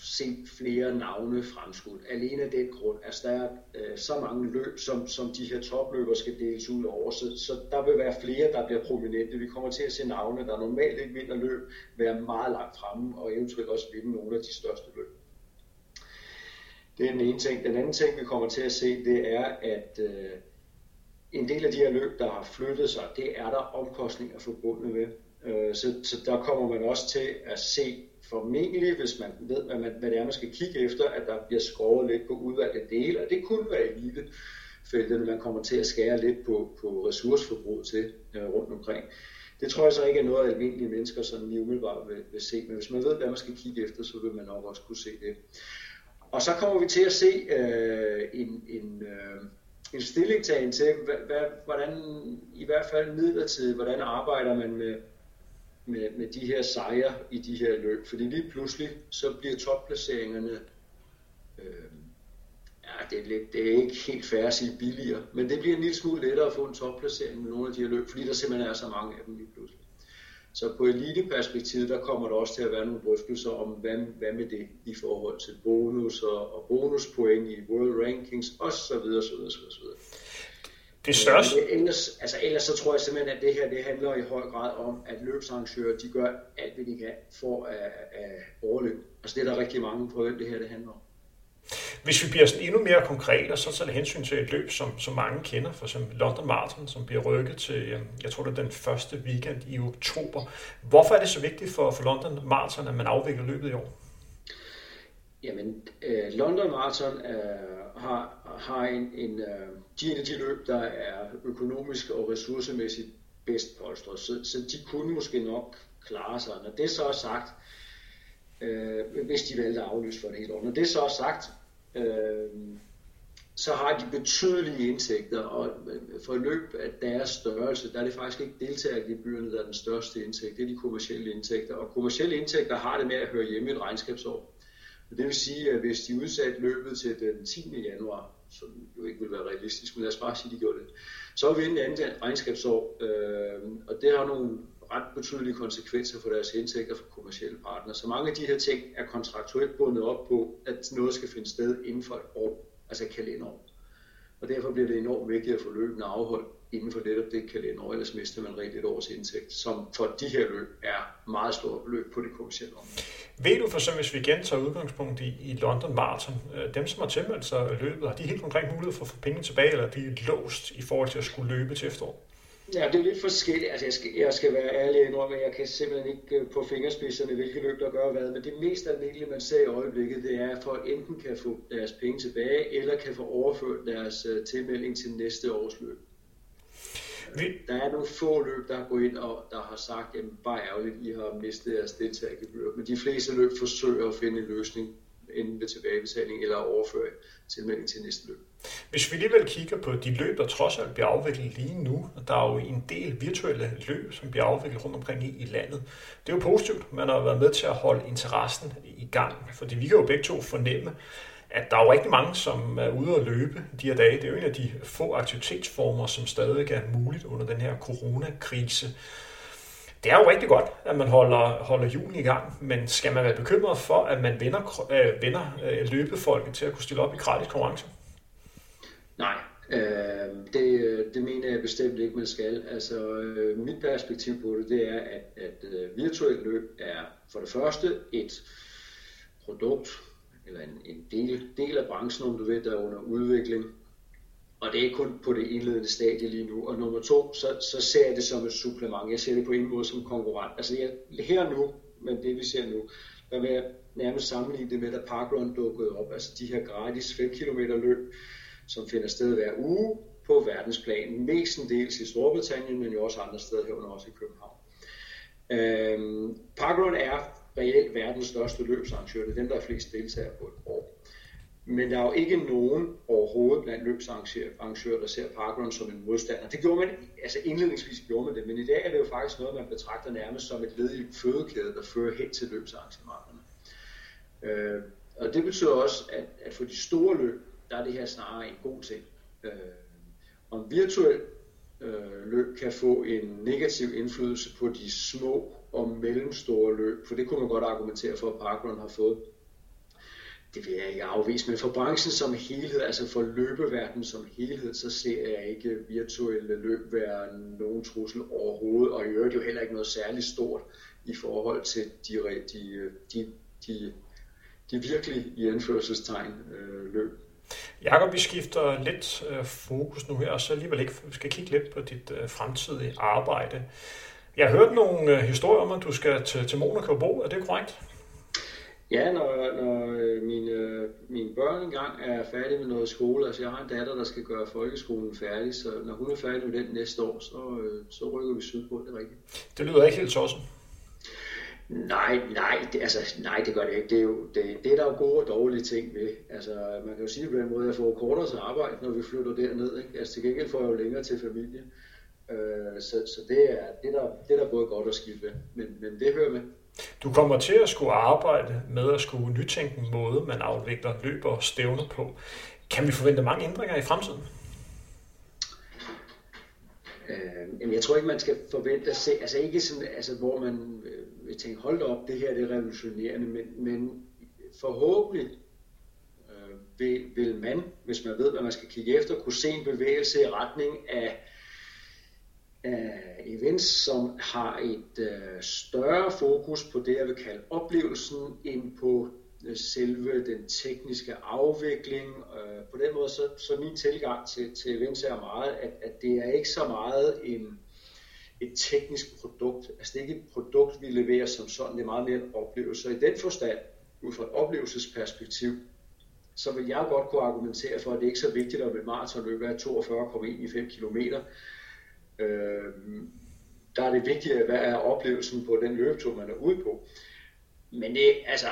øh, se flere navne fremskudt. Alene af den grund. Altså der er øh, så mange løb, som, som de her topløber skal deles ud over, så, så der vil være flere, der bliver prominente. Vi kommer til at se navne, der normalt ikke vinder løb, være meget langt fremme, og eventuelt også vinde nogle af de største løb. Det er den ene ting. Den anden ting, vi kommer til at se, det er, at øh, en del af de her løb, der har flyttet sig, det er der omkostninger forbundet med. Øh, så, så der kommer man også til at se formentlig, hvis man ved, hvad, man, hvad det er, man skal kigge efter, at der bliver skåret lidt på udvalgte dele, og det kunne være elitefeltet, man kommer til at skære lidt på, på ressourceforbruget til øh, rundt omkring. Det tror jeg så ikke er noget, almindelige mennesker sådan lige umiddelbart vil, vil se, men hvis man ved, hvad man skal kigge efter, så vil man nok også kunne se det. Og så kommer vi til at se øh, en, en, øh, en stillingtagen til, hvad, hvad, hvordan i hvert fald midlertidigt, hvordan arbejder man med, med, med de her sejre i de her løb. Fordi lige pludselig, så bliver topplaceringerne, øh, ja, det er, lidt, det er ikke helt færre at sige billigere, men det bliver en lille smule lettere at få en topplacering med nogle af de her løb, fordi der simpelthen er så mange af dem lige pludselig. Så på eliteperspektivet, der kommer der også til at være nogle drøftelser om, hvad, hvad med det i forhold til bonus og, og bonuspoint i World Rankings osv. osv., osv., osv. Det største... Men ellers, altså ellers så tror jeg simpelthen, at det her det handler i høj grad om, at løbsarrangører de gør alt, hvad de kan for at, at overleve. Altså det er der rigtig mange på, det her det handler om. Hvis vi bliver sådan endnu mere konkret, og så tager det hensyn til et løb, som, som mange kender, for eksempel London Marathon, som bliver rykket til, øhm, jeg tror det er den første weekend i oktober. Hvorfor er det så vigtigt for, for London Marathon, at man afvikler løbet i år? Jamen, øh, London Marathon øh, har, har en, en øh, de en af de løb, der er økonomisk og ressourcemæssigt bedst polstret, så, så de kunne måske nok klare sig. Når det så er sagt, øh, hvis de valgte at aflyse for det hele år, når det så er sagt, øh, så har de betydelige indtægter, og øh, for løb af deres størrelse, der er det faktisk ikke deltagergebyrene, der er den største indtægt, det er de kommersielle indtægter, og kommersielle indtægter har det med at høre hjemme i et regnskabsår. Det vil sige, at hvis de udsatte løbet til den 10. januar, som jo ikke vil være realistisk, men lad os bare sige, at de gjorde det, så er vi inde andet regnskabsår, øh, og det har nogle ret betydelige konsekvenser for deres indtægter for kommersielle partnere. Så mange af de her ting er kontraktuelt bundet op på, at noget skal finde sted inden for et år, altså et kalenderår. Og derfor bliver det enormt vigtigt at få løbende afholdt inden for netop det kalenderår, ellers mister man rigtig et års indtægt, som for de her løb er meget stort beløb på det kommersielle område. Ved du for så, hvis vi igen tager udgangspunkt i, i London Marathon, øh, dem som har tilmeldt sig løbet, har de helt konkret mulighed for at få penge tilbage, eller er de låst i forhold til at skulle løbe til efterår? Ja, det er lidt forskelligt. Altså, jeg skal, jeg skal være ærlig indrømme, at jeg kan simpelthen ikke øh, på fingerspidserne, hvilke løb der gør hvad. Men det mest almindelige, man ser i øjeblikket, det er, at folk enten kan få deres penge tilbage, eller kan få overført deres uh, tilmelding til næste års løb. Der er nogle få løb, der har gået ind og der har sagt, at bare ærgerligt, I har mistet jeres deltagergebyr. Men de fleste løb forsøger at finde en løsning enten ved tilbagebetaling eller overføre tilmelding til næste løb. Hvis vi alligevel kigger på de løb, der trods alt bliver afviklet lige nu, og der er jo en del virtuelle løb, som bliver afviklet rundt omkring i, i landet. Det er jo positivt, man har været med til at holde interessen i gang, fordi vi kan jo begge to fornemme, at der er jo rigtig mange, som er ude at løbe de her dage. Det er jo en af de få aktivitetsformer, som stadig er muligt under den her coronakrise. Det er jo rigtig godt, at man holder, holder julen i gang, men skal man være bekymret for, at man vender, øh, vender øh, løbefolket til at kunne stille op i gratis konkurrence? Nej, øh, det, det mener jeg bestemt ikke, man skal. Altså, øh, mit perspektiv på det, det er, at, at øh, virtuelt løb er for det første et produkt, eller en, en del, del af branchen, om du ved, der er under udvikling. Og det er kun på det indledende stadie lige nu. Og nummer to, så, så ser jeg det som et supplement. Jeg ser det på en måde som konkurrent. Altså jeg, her nu, men det vi ser nu, der vil jeg nærmest sammenligne det med, at Parkrun dukkede op. Altså de her gratis 5 km løb, som finder sted hver uge på verdensplan. Mestendels i Storbritannien, men jo også andre steder herunder også i København. Øhm, Parkrun er reelt verdens største løbsarrangør. Det er dem, der er flest deltagere på et år. Men der er jo ikke nogen overhovedet blandt løbsarrangører, der ser parkrun som en modstander. Det gjorde man, altså indledningsvis gjorde man det, men i dag er det jo faktisk noget, man betragter nærmest som et led i fødekæde, der fører hen til løbsarrangementerne. Øh, og det betyder også, at, at for de store løb, der er det her snarere en god ting. Øh, om virtuel øh, løb kan få en negativ indflydelse på de små og mellemstore løb, for det kunne man godt argumentere for, at parkrun har fået. Det vil jeg ikke afvise, men for branchen som helhed, altså for løbeverdenen som helhed, så ser jeg ikke virtuelle løb være nogen trussel overhovedet, og i øvrigt jo heller ikke noget særligt stort i forhold til de, øh, de, de, de, de virkelig i anførselstegn øh, løb. Jakob, vi skifter lidt øh, fokus nu her, og så alligevel ikke vi skal kigge lidt på dit øh, fremtidige arbejde. Jeg har hørt nogle øh, historier om, at du skal til, til Monaco bo. Er det korrekt? Ja, når, når mine, mine børn engang er færdige med noget skole, altså jeg har en datter, der skal gøre folkeskolen færdig, så når hun er færdig med den næste år, så, så rykker vi sydpå, det er rigtigt. Det lyder ikke helt tosset. Nej, nej, det, altså, nej, det gør det ikke. Det er, jo, det, det er der jo gode og dårlige ting ved. Altså, man kan jo sige på den måde, at jeg får kortere til arbejde, når vi flytter derned. Ikke? Altså, til gengæld får jeg jo længere til familie. Øh, så så det, er, det, er der, det er der både godt og skidt ved. Men, men det hører med. Du kommer til at skulle arbejde med at skulle nytænke en måde, man afvikler løb og stævner på. Kan vi forvente mange ændringer i fremtiden? Øh, jeg tror ikke, man skal forvente at se, altså ikke sådan, altså, hvor man øh, vil tænke, hold op, det her det er revolutionerende, men, men forhåbentlig øh, vil, vil man, hvis man ved, hvad man skal kigge efter, kunne se en bevægelse i retning af af events, som har et øh, større fokus på det, jeg vil kalde oplevelsen, end på øh, selve den tekniske afvikling. Øh, på den måde, så, så min tilgang til, til events er meget, at, at det er ikke så meget en, et teknisk produkt. Altså det er ikke et produkt, vi leverer som sådan, det er meget mere en oplevelse. Og i den forstand, ud fra et oplevelsesperspektiv, så vil jeg godt kunne argumentere for, at det ikke er så vigtigt, at et maratonløb er 42,1 i 5 km. Øh, der er det vigtigt, hvad er oplevelsen på den løbetur, man er ude på. Men det, altså,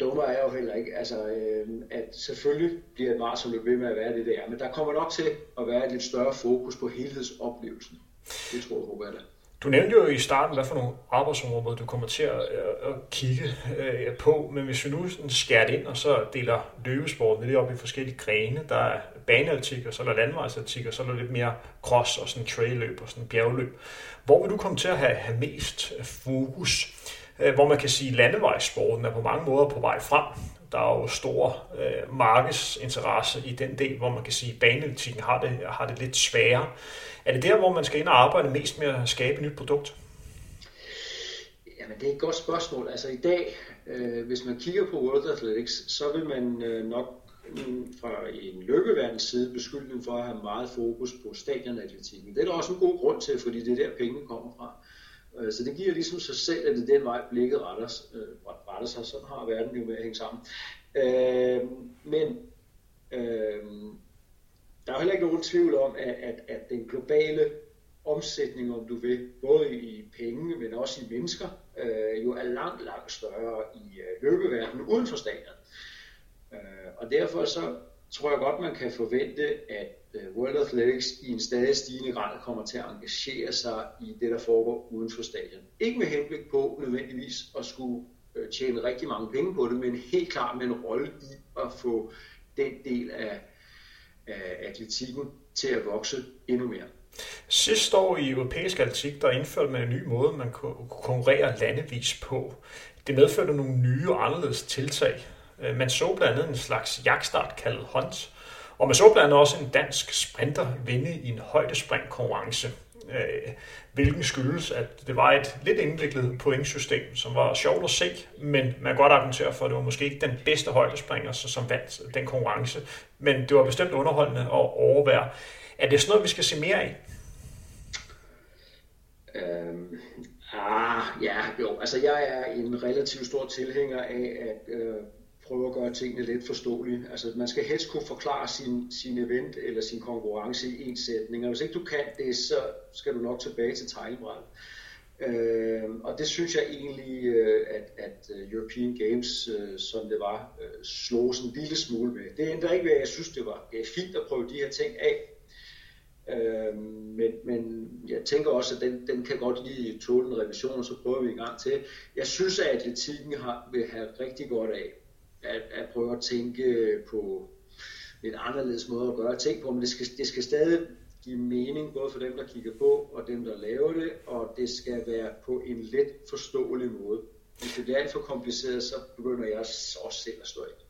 dummer er jo heller ikke, altså, øh, at selvfølgelig bliver et maratonløb ved med at være det, der men der kommer nok til at være et lidt større fokus på helhedsoplevelsen. Det tror jeg, håber jeg da. Du nævnte jo i starten, hvad for nogle arbejdsområder du kommer til at, øh, at kigge øh, på, men hvis vi nu skærer det ind og så deler løbesporten lidt op i forskellige grene, der er baneatletik, og så er der landvejsatletik, og så er der lidt mere cross og sådan trailløb og sådan bjergløb. Hvor vil du komme til at have, have mest fokus? Øh, hvor man kan sige, at landevejssporten er på mange måder på vej frem. Der er jo stor øh, markedsinteresse i den del, hvor man kan sige, at har det, har det lidt sværere. Er det der, hvor man skal ind og arbejde mest med at skabe et nyt produkt? Jamen, det er et godt spørgsmål. Altså i dag, øh, hvis man kigger på World Athletics, så vil man øh, nok mm, fra en løbeverdens side beskylde dem for at have meget fokus på stadionatletikken. Det er der også en god grund til, fordi det er der pengene kommer fra. Øh, så det giver ligesom sig selv, at det er den vej, blikket retter, øh, retter sig. Sådan har verden jo med at hænge sammen. Øh, men øh, der er heller ikke nogen tvivl om, at, at, at den globale omsætning, om du vil, både i penge, men også i mennesker, øh, jo er langt, langt større i øh, løbeverdenen uden for staten. Øh, og derfor så tror jeg godt, man kan forvente, at øh, World Athletics i en stadig stigende grad kommer til at engagere sig i det, der foregår uden for stadion. Ikke med henblik på nødvendigvis at skulle øh, tjene rigtig mange penge på det, men helt klart med en rolle i at få den del af, af atletikken til at vokse endnu mere. Sidste år i europæisk atletik, der indførte man en ny måde, man kunne konkurrere landevis på. Det medførte nogle nye og anderledes tiltag. Øh, man så blandt andet en slags jagtstart kaldet Hunt, og man så blandt andet også en dansk sprinter vinde i en højdespringkonkurrence, øh, hvilken skyldes, at det var et lidt indviklet pointsystem, som var sjovt at se, men man kan godt argumentere for, at det var måske ikke den bedste højdespringer, som vandt den konkurrence, men det var bestemt underholdende at overvære. Er det sådan noget, vi skal se mere af? Øhm, ah, ja, jo. Altså, jeg er en relativt stor tilhænger af, at øh, prøve at gøre tingene lidt forståelige. Altså, man skal helst kunne forklare sin, sin event eller sin konkurrence i en sætning, og hvis ikke du kan det, så skal du nok tilbage til tegnebrættet. Øh, og det synes jeg egentlig, øh, at, at øh, European Games, øh, som det var, slog sådan en lille smule med. Det ændrer ikke ved, at jeg synes, det var fint at prøve de her ting af. Øh, men, men jeg tænker også, at den, den kan godt lige tåle en revision, og så prøver vi en gang til. Jeg synes, at atletikken har, vil have rigtig godt af at, at prøve at tænke på lidt anderledes måde at gøre ting på, men det skal, det skal stadig give mening, både for dem, der kigger på, og dem, der laver det, og det skal være på en let forståelig måde. Hvis det bliver alt for kompliceret, så begynder jeg også selv at slå ind.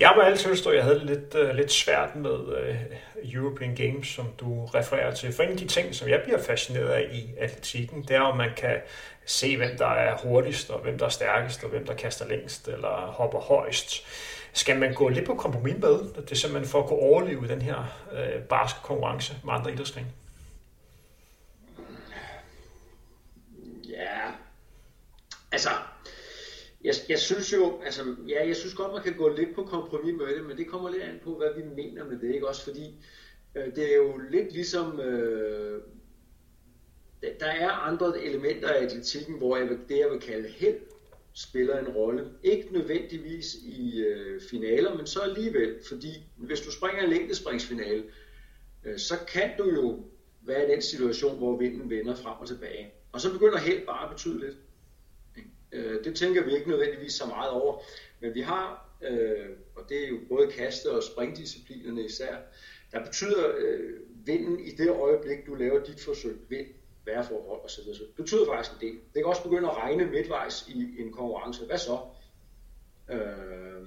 Jeg må altid stå, jeg havde lidt, uh, lidt svært med uh, European Games, som du refererer til. For en af de ting, som jeg bliver fascineret af i atletikken, det er, om man kan se, hvem der er hurtigst, og hvem der er stærkest, og hvem der kaster længst, eller hopper højst. Skal man gå lidt på kompromis med det, er simpelthen for at kunne overleve den her uh, barske konkurrence med andre idrætsgrene? Ja, altså jeg, jeg synes jo, altså, ja, jeg synes godt, man kan gå lidt på kompromis med det, men det kommer lidt an på, hvad vi mener med det, ikke? Også fordi øh, det er jo lidt ligesom, øh, der er andre elementer af atletikken, hvor jeg vil, det, jeg vil kalde held, spiller en rolle. Ikke nødvendigvis i øh, finaler, men så alligevel, fordi hvis du springer en længdespringsfinale, øh, så kan du jo være i den situation, hvor vinden vender frem og tilbage. Og så begynder held bare at betyde lidt. Øh, det tænker vi ikke nødvendigvis så meget over, men vi har, øh, og det er jo både kaste- og springdisciplinerne især, der betyder øh, vinden i det øjeblik, du laver dit forsøg, vind, vejrforhold osv. Det betyder faktisk en del. Det kan også begynde at regne midtvejs i en konkurrence. Hvad så? Øh,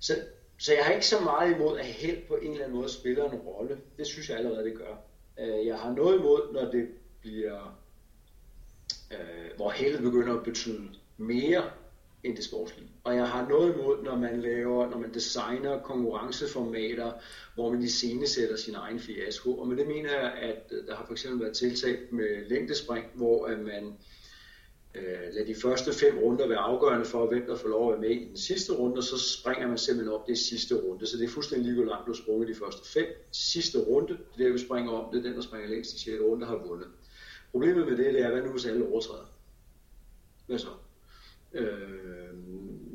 så, så jeg har ikke så meget imod, at held på en eller anden måde spiller en rolle. Det synes jeg allerede, det gør. Øh, jeg har noget imod, når det bliver øh, hvor heldet begynder at betyde mere end det sportslige. Og jeg har noget imod, når man laver, når man designer konkurrenceformater, hvor man sætter sin egen fiasko. Og med det mener jeg, at øh, der har for eksempel været tiltag med længdespring, hvor at man øh, lader de første fem runder være afgørende for, hvem der får lov at være med i den sidste runde, og så springer man simpelthen op det sidste runde. Så det er fuldstændig lige, hvor langt du sprunget de første fem. Sidste runde, det er der, vi springer om, det er den, der springer længst i 6. runde, har vundet. Problemet med det, det er, hvad nu hvis alle overtræder? Hvad så? Øh,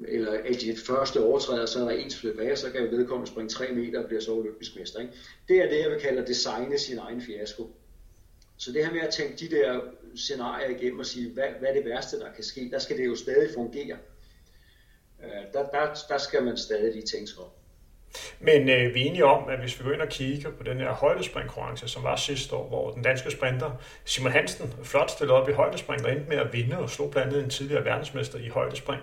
eller at de første overtræder, så er der ens flip af, så kan vedkommende springe 3 meter og bliver så olympisk mester. Ikke? Det er det, jeg vil kalde at designe sin egen fiasko. Så det her med at tænke de der scenarier igennem og sige, hvad, hvad er det værste, der kan ske, der skal det jo stadig fungere. Øh, der, der, der skal man stadig lige tænke sig om. Men øh, vi er enige om, at hvis vi går ind og kigger på den her højdespringkonkurrence, som var sidste år, hvor den danske sprinter Simon Hansen flot stillede op i højdespring og endte med at vinde og slog blandt andet en tidligere verdensmester i højdespring.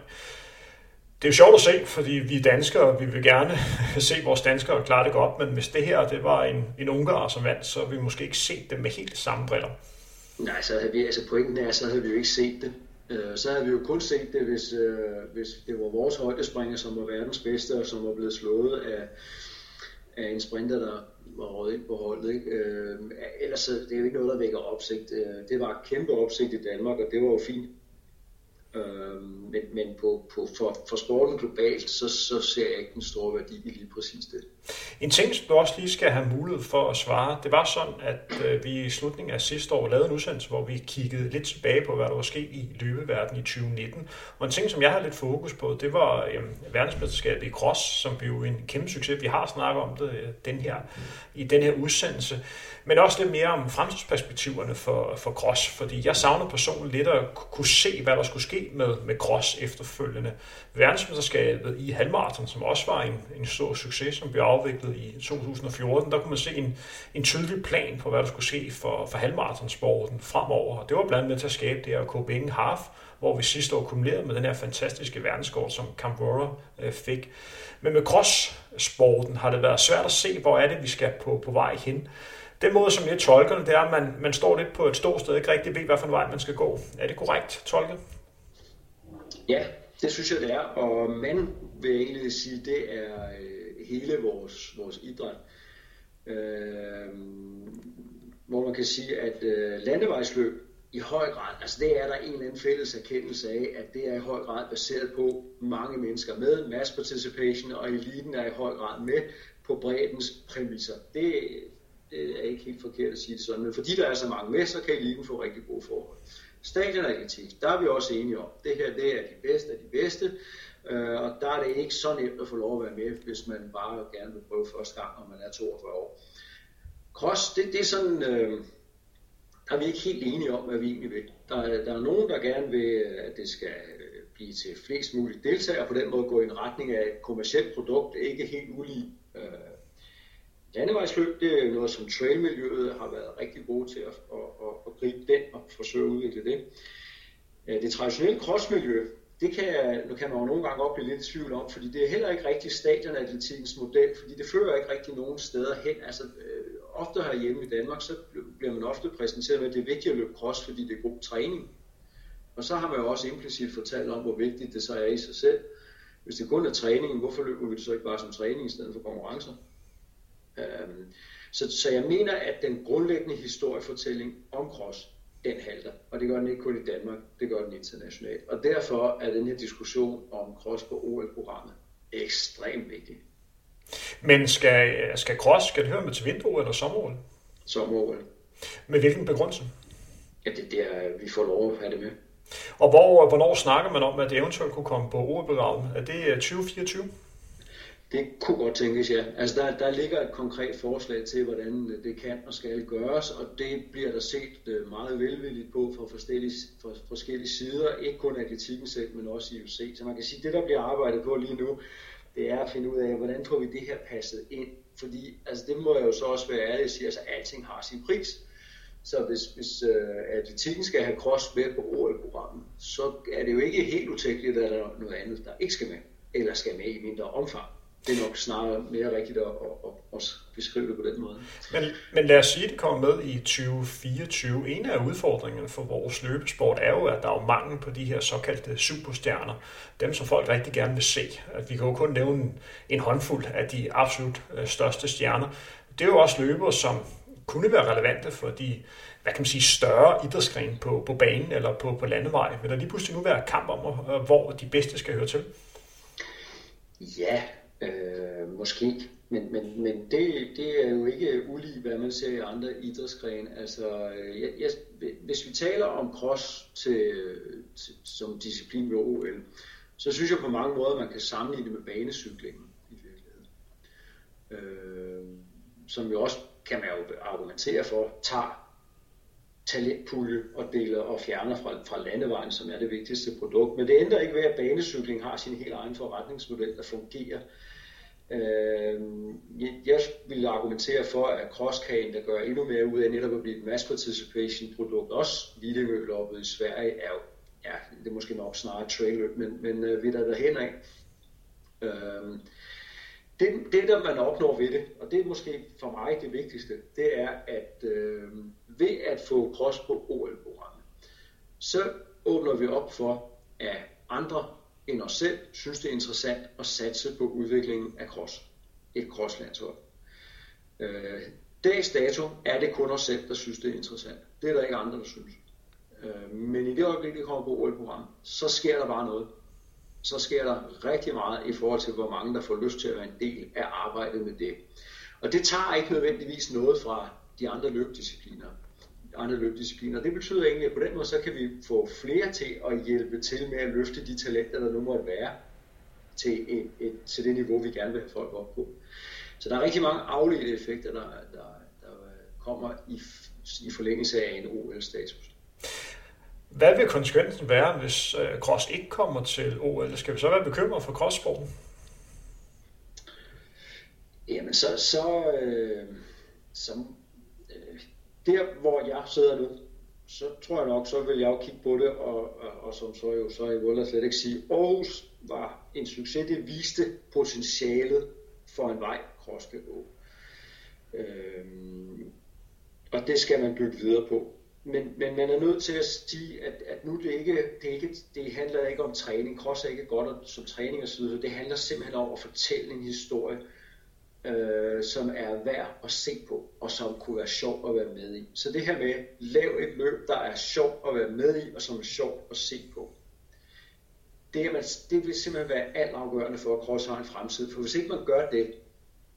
Det er jo sjovt at se, fordi vi er danskere, og vi vil gerne (laughs) se vores danskere klare det godt, men hvis det her det var en, en ungar som vandt, så vi måske ikke set det med helt samme briller. Nej, så havde vi, altså pointen er, så havde vi jo ikke set det. Øh, så havde vi jo kun set det, hvis, øh, hvis det var vores højdespringer, som var verdens bedste, og som var blevet slået af, af en sprinter, der var røget ind på holdet. Ikke? Øh, ellers det er jo ikke noget, der vækker opsigt. Øh, det var kæmpe opsigt i Danmark, og det var jo fint. Øh, men men på, på, for, for sporten globalt, så, så ser jeg ikke den store værdi i lige præcis det. En ting, som du også lige skal have mulighed for at svare, det var sådan, at øh, vi i slutningen af sidste år lavede en udsendelse, hvor vi kiggede lidt tilbage på, hvad der var sket i løbeverdenen i 2019. Og en ting, som jeg har lidt fokus på, det var øh, verdensmesterskabet i cross, som blev en kæmpe succes. Vi har snakket om det øh, den her, i den her udsendelse. Men også lidt mere om fremtidsperspektiverne for, for cross, fordi jeg savner personligt lidt at kunne se, hvad der skulle ske med, med Gross efterfølgende. Verdensmesterskabet i halvmarathon, som også var en, en stor succes, som blev afviklet i 2014, der kunne man se en, en tydelig plan på, hvad der skulle ske for, for halvmarathonsporten fremover. Og det var blandt andet med til at skabe det her Copenhagen Half, hvor vi sidste år kumulerede med den her fantastiske verdenskort, som Camborra øh, fik. Men med cross-sporten har det været svært at se, hvor er det, vi skal på, på vej hen. Den måde, som jeg tolker det, det er, at man, man står lidt på et stort sted, ikke rigtig ved, hvad for en vej man skal gå. Er det korrekt tolket? Ja, det synes jeg, det er. Og man vil egentlig sige, det er øh, hele vores, vores idræt. Øh, hvor man kan sige, at øh, landevejsløb i høj grad, altså det er der en eller anden fælles erkendelse af, at det er i høj grad baseret på mange mennesker med, mass participation, og eliten er i høj grad med på breddens præmisser. Det, det er ikke helt forkert at sige det sådan, men fordi der er så mange med, så kan eliten få rigtig gode forhold. Stadionatletik, der er vi også enige om, det her det er de bedste af de bedste, øh, og der er det ikke så nemt at få lov at være med, hvis man bare gerne vil prøve første gang, når man er 42 år. Cross, det, det er sådan, øh, der er vi ikke helt enige om, hvad vi egentlig vil. Der, der er nogen, der gerne vil, at det skal øh, blive til flest mulige deltagere, og på den måde gå i en retning af et kommersielt produkt, ikke helt ulig øh, Landevejsløb, det er noget, som trailmiljøet har været rigtig gode til at, at, at, at gribe den og forsøge at udvikle det. Øh, det traditionelle crossmiljø, det kan, nu kan man jo nogle gange også blive lidt i tvivl om, fordi det er heller ikke rigtig stadionatletikkens model, fordi det fører ikke rigtig nogen steder hen. Altså, øh, ofte herhjemme i Danmark, så bliver man ofte præsenteret med, at det er vigtigt at løbe cross, fordi det er god træning. Og så har man jo også implicit fortalt om, hvor vigtigt det så er i sig selv. Hvis det kun er træningen, hvorfor løber vi det så ikke bare som træning i stedet for konkurrencer? Øhm, så, så jeg mener, at den grundlæggende historiefortælling om cross, den halter. Og det gør den ikke kun i Danmark, det gør den internationalt. Og derfor er den her diskussion om cross på OL-programmet ekstremt vigtig. Men skal, skal cross, skal det høre med til vinter eller sommer-OL? Sommer-OL. Med hvilken begrundelse? Ja, det, er, vi får lov at have det med. Og hvor, hvornår snakker man om, at det eventuelt kunne komme på OL-programmet? Er det 2024? Det kunne godt tænkes, ja. Altså der, der ligger et konkret forslag til, hvordan øh, det kan og skal gøres, og det bliver der set øh, meget velvilligt på fra forskellige, fra forskellige sider, ikke kun atletikken selv, men også i UC. Så man kan sige, at det, der bliver arbejdet på lige nu, det er at finde ud af, hvordan får vi det her passet ind. Fordi, altså det må jeg jo så også være ærlig at sige, altså alting har sin pris. Så hvis, hvis øh, atletikken skal have cross med på OL-programmet, så er det jo ikke helt utænkeligt, at der er noget andet, der ikke skal med, eller skal med i mindre omfang det er nok snarere mere rigtigt at, at, at, at beskrive det på den måde. Men, men lad os sige, at det kommer med i 2024. En af udfordringerne for vores løbesport er jo, at der er mangel på de her såkaldte superstjerner. Dem, som folk rigtig gerne vil se. At vi kan jo kun nævne en håndfuld af de absolut øh, største stjerner. Det er jo også løbere, som kunne være relevante for de hvad kan man sige, større idrætsgren på, på banen eller på, på landevej. Vil der lige pludselig nu være kamp om, øh, hvor de bedste skal høre til? Ja, Øh, måske, men, men, men det, det er jo ikke ulig, hvad man ser i andre idrætsgrene. Altså, øh, jeg, jeg, hvis vi taler om cross til, til, som disciplin ved OL, så synes jeg på mange måder, man kan sammenligne det med banecyklingen i virkeligheden. Øh, som jo også, kan man jo argumentere for, tager talentpulje og deler og fjerner fra, fra landevejen, som er det vigtigste produkt. Men det ændrer ikke ved, at banecykling har sin helt egen forretningsmodel, der fungerer. Øh, jeg vil argumentere for, at crosskagen, der gør endnu mere ud af netop at blive et mass participation produkt, også Lidingø-loppet i Sverige, er jo, ja, det er måske nok snarere trailer, men, men øh, vi er der derhen af. Øh, det, det, der man opnår ved det, og det er måske for mig det vigtigste, det er, at øh, ved at få cross på OL-programmet, så åbner vi op for, at andre end os selv synes, det er interessant at satse på udviklingen af cross. Et crosslandshold. Øh, dags dato er det kun os selv, der synes, det er interessant. Det er der ikke andre, der synes. Øh, men i det øjeblik, det kommer på OL-programmet, så sker der bare noget så sker der rigtig meget i forhold til, hvor mange der får lyst til at være en del af arbejdet med det. Og det tager ikke nødvendigvis noget fra de andre løbdiscipliner. Andre løbdiscipliner. Det betyder egentlig, at på den måde, så kan vi få flere til at hjælpe til med at løfte de talenter, der nu måtte være, til, et, et, til det niveau, vi gerne vil have folk op på. Så der er rigtig mange afledte effekter, der, der, der kommer i, i forlængelse af en OL-status. Hvad vil konsekvensen være, hvis øh, cross ikke kommer til OL? Skal vi så være bekymret for crosssporten? Jamen så, så, øh, så der hvor jeg sidder nu, så tror jeg nok, så vil jeg jo kigge på det, og, og, og som så jo, så jeg vil slet ikke sige, Aarhus var en succes, det viste potentialet for en vej, Kroske Å. Øhm, og det skal man bygge videre på men, men man er nødt til at sige, at, at nu det ikke, det, ikke, det handler ikke om træning. Cross er ikke godt som træning og så videre. Det handler simpelthen om at fortælle en historie, øh, som er værd at se på, og som kunne være sjov at være med i. Så det her med, lav et løb, der er sjov at være med i, og som er sjov at se på. Det, er man, det vil simpelthen være altafgørende for, at cross har en fremtid. For hvis ikke man gør det,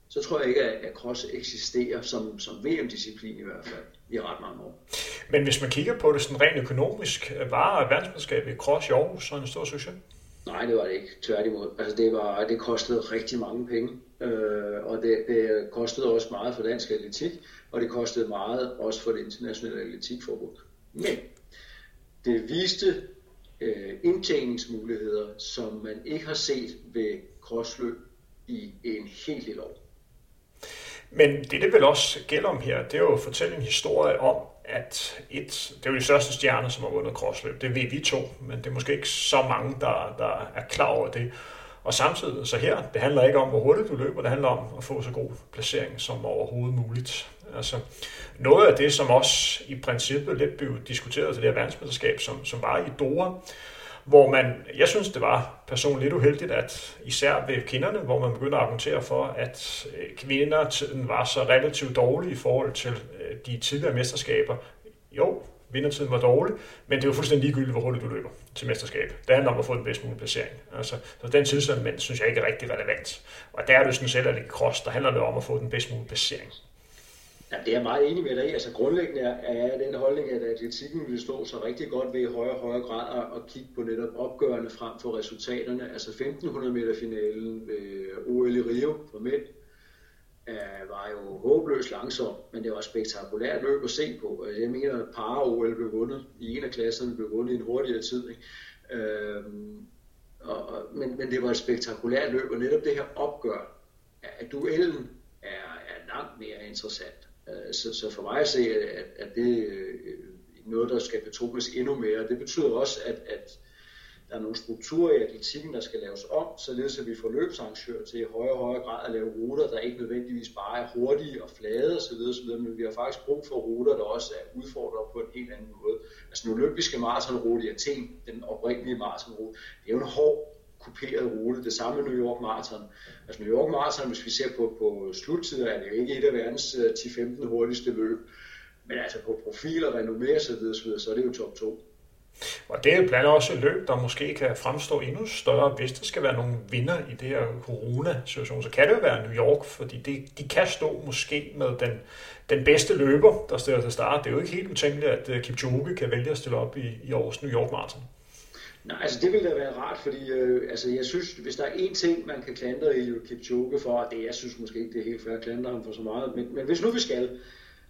så tror jeg ikke, at cross eksisterer som, som VM-disciplin i hvert fald i ret mange år. Men hvis man kigger på det sådan rent økonomisk, var verdensmesterskabet i cross i Aarhus så en stor succes? Nej, det var det ikke. Tværtimod. Altså, det, var, det kostede rigtig mange penge, øh, og det, det kostede også meget for dansk atletik, og det kostede meget også for det internationale atletikforbund. Men det viste øh, indtjeningsmuligheder, som man ikke har set ved crossløb i en helt lille år. Men det, det vel også gælder om her, det er jo at fortælle en historie om, at et, det er jo de største stjerner, som har vundet crossløb. Det ved vi to, men det er måske ikke så mange, der, der er klar over det. Og samtidig, så her, det handler ikke om, hvor hurtigt du løber, det handler om at få så god placering som overhovedet muligt. Altså, noget af det, som også i princippet lidt blev diskuteret til det her verdensmesterskab, som, som var i Dora, hvor man, jeg synes, det var personligt lidt uheldigt, at især ved kvinderne, hvor man begynder at argumentere for, at øh, kvindertiden var så relativt dårlig i forhold til øh, de tidligere mesterskaber. Vindertiden var dårlig, men det er jo fuldstændig ligegyldigt, hvor hurtigt du løber til mesterskab. Det handler om at få den bedst mulige placering. Altså, så den tidselement synes jeg ikke er rigtig relevant. Og der er det sådan selv, at det cross, der handler det om at få den bedst mulige placering. Ja, det er jeg meget enig med dig i. Altså grundlæggende er jeg den holdning, at atletikken vil stå så rigtig godt ved i højere og højere grad at kigge på netop opgørende frem for resultaterne. Altså 1500 meter finalen ved øh, OL i Rio for mænd Øh, var jo håbløst langsom, men det var spektakulært løb at se på. Jeg mener, at para-OL blev vundet i en af klasserne, blev vundet i en hurtigere tid. Ikke? Øh, og, og, men, men det var et spektakulært løb, og netop det her opgør, at duellen er, er langt mere interessant. Øh, så, så for mig at se, at, at det er øh, noget, der skal betones endnu mere. Det betyder også, at, at der er nogle strukturer i atletikken, der skal laves om, således at vi får løbsarrangører til i højere og højere grad at lave ruter, der ikke nødvendigvis bare er hurtige og flade osv., osv. men vi har faktisk brug for ruter, der også er udfordret på en helt anden måde. Altså den olympiske maratonrute i Athen, den oprindelige maratonrute, det er jo en hård kuperet rute. Det samme med New York Marathon. Altså New York Marathon, hvis vi ser på, på sluttider, er det jo ikke et af verdens øh, 10-15 hurtigste løb. Men altså på profiler, renommé osv., så, så er det jo top 2. Og det er blandt andet også et løb, der måske kan fremstå endnu større, hvis der skal være nogle vinder i det her corona-situation. Så kan det jo være New York, fordi det, de kan stå måske med den, den bedste løber, der stiller til start. Det er jo ikke helt utænkeligt, at øh, Kipchoge kan vælge at stille op i, i års New York Marathon. Nej, altså det ville da være rart, fordi øh, altså, jeg synes, hvis der er én ting, man kan klandre i Kipchoge for, og det jeg synes måske ikke, det er helt fair at klandre ham for så meget, men, men hvis nu vi skal,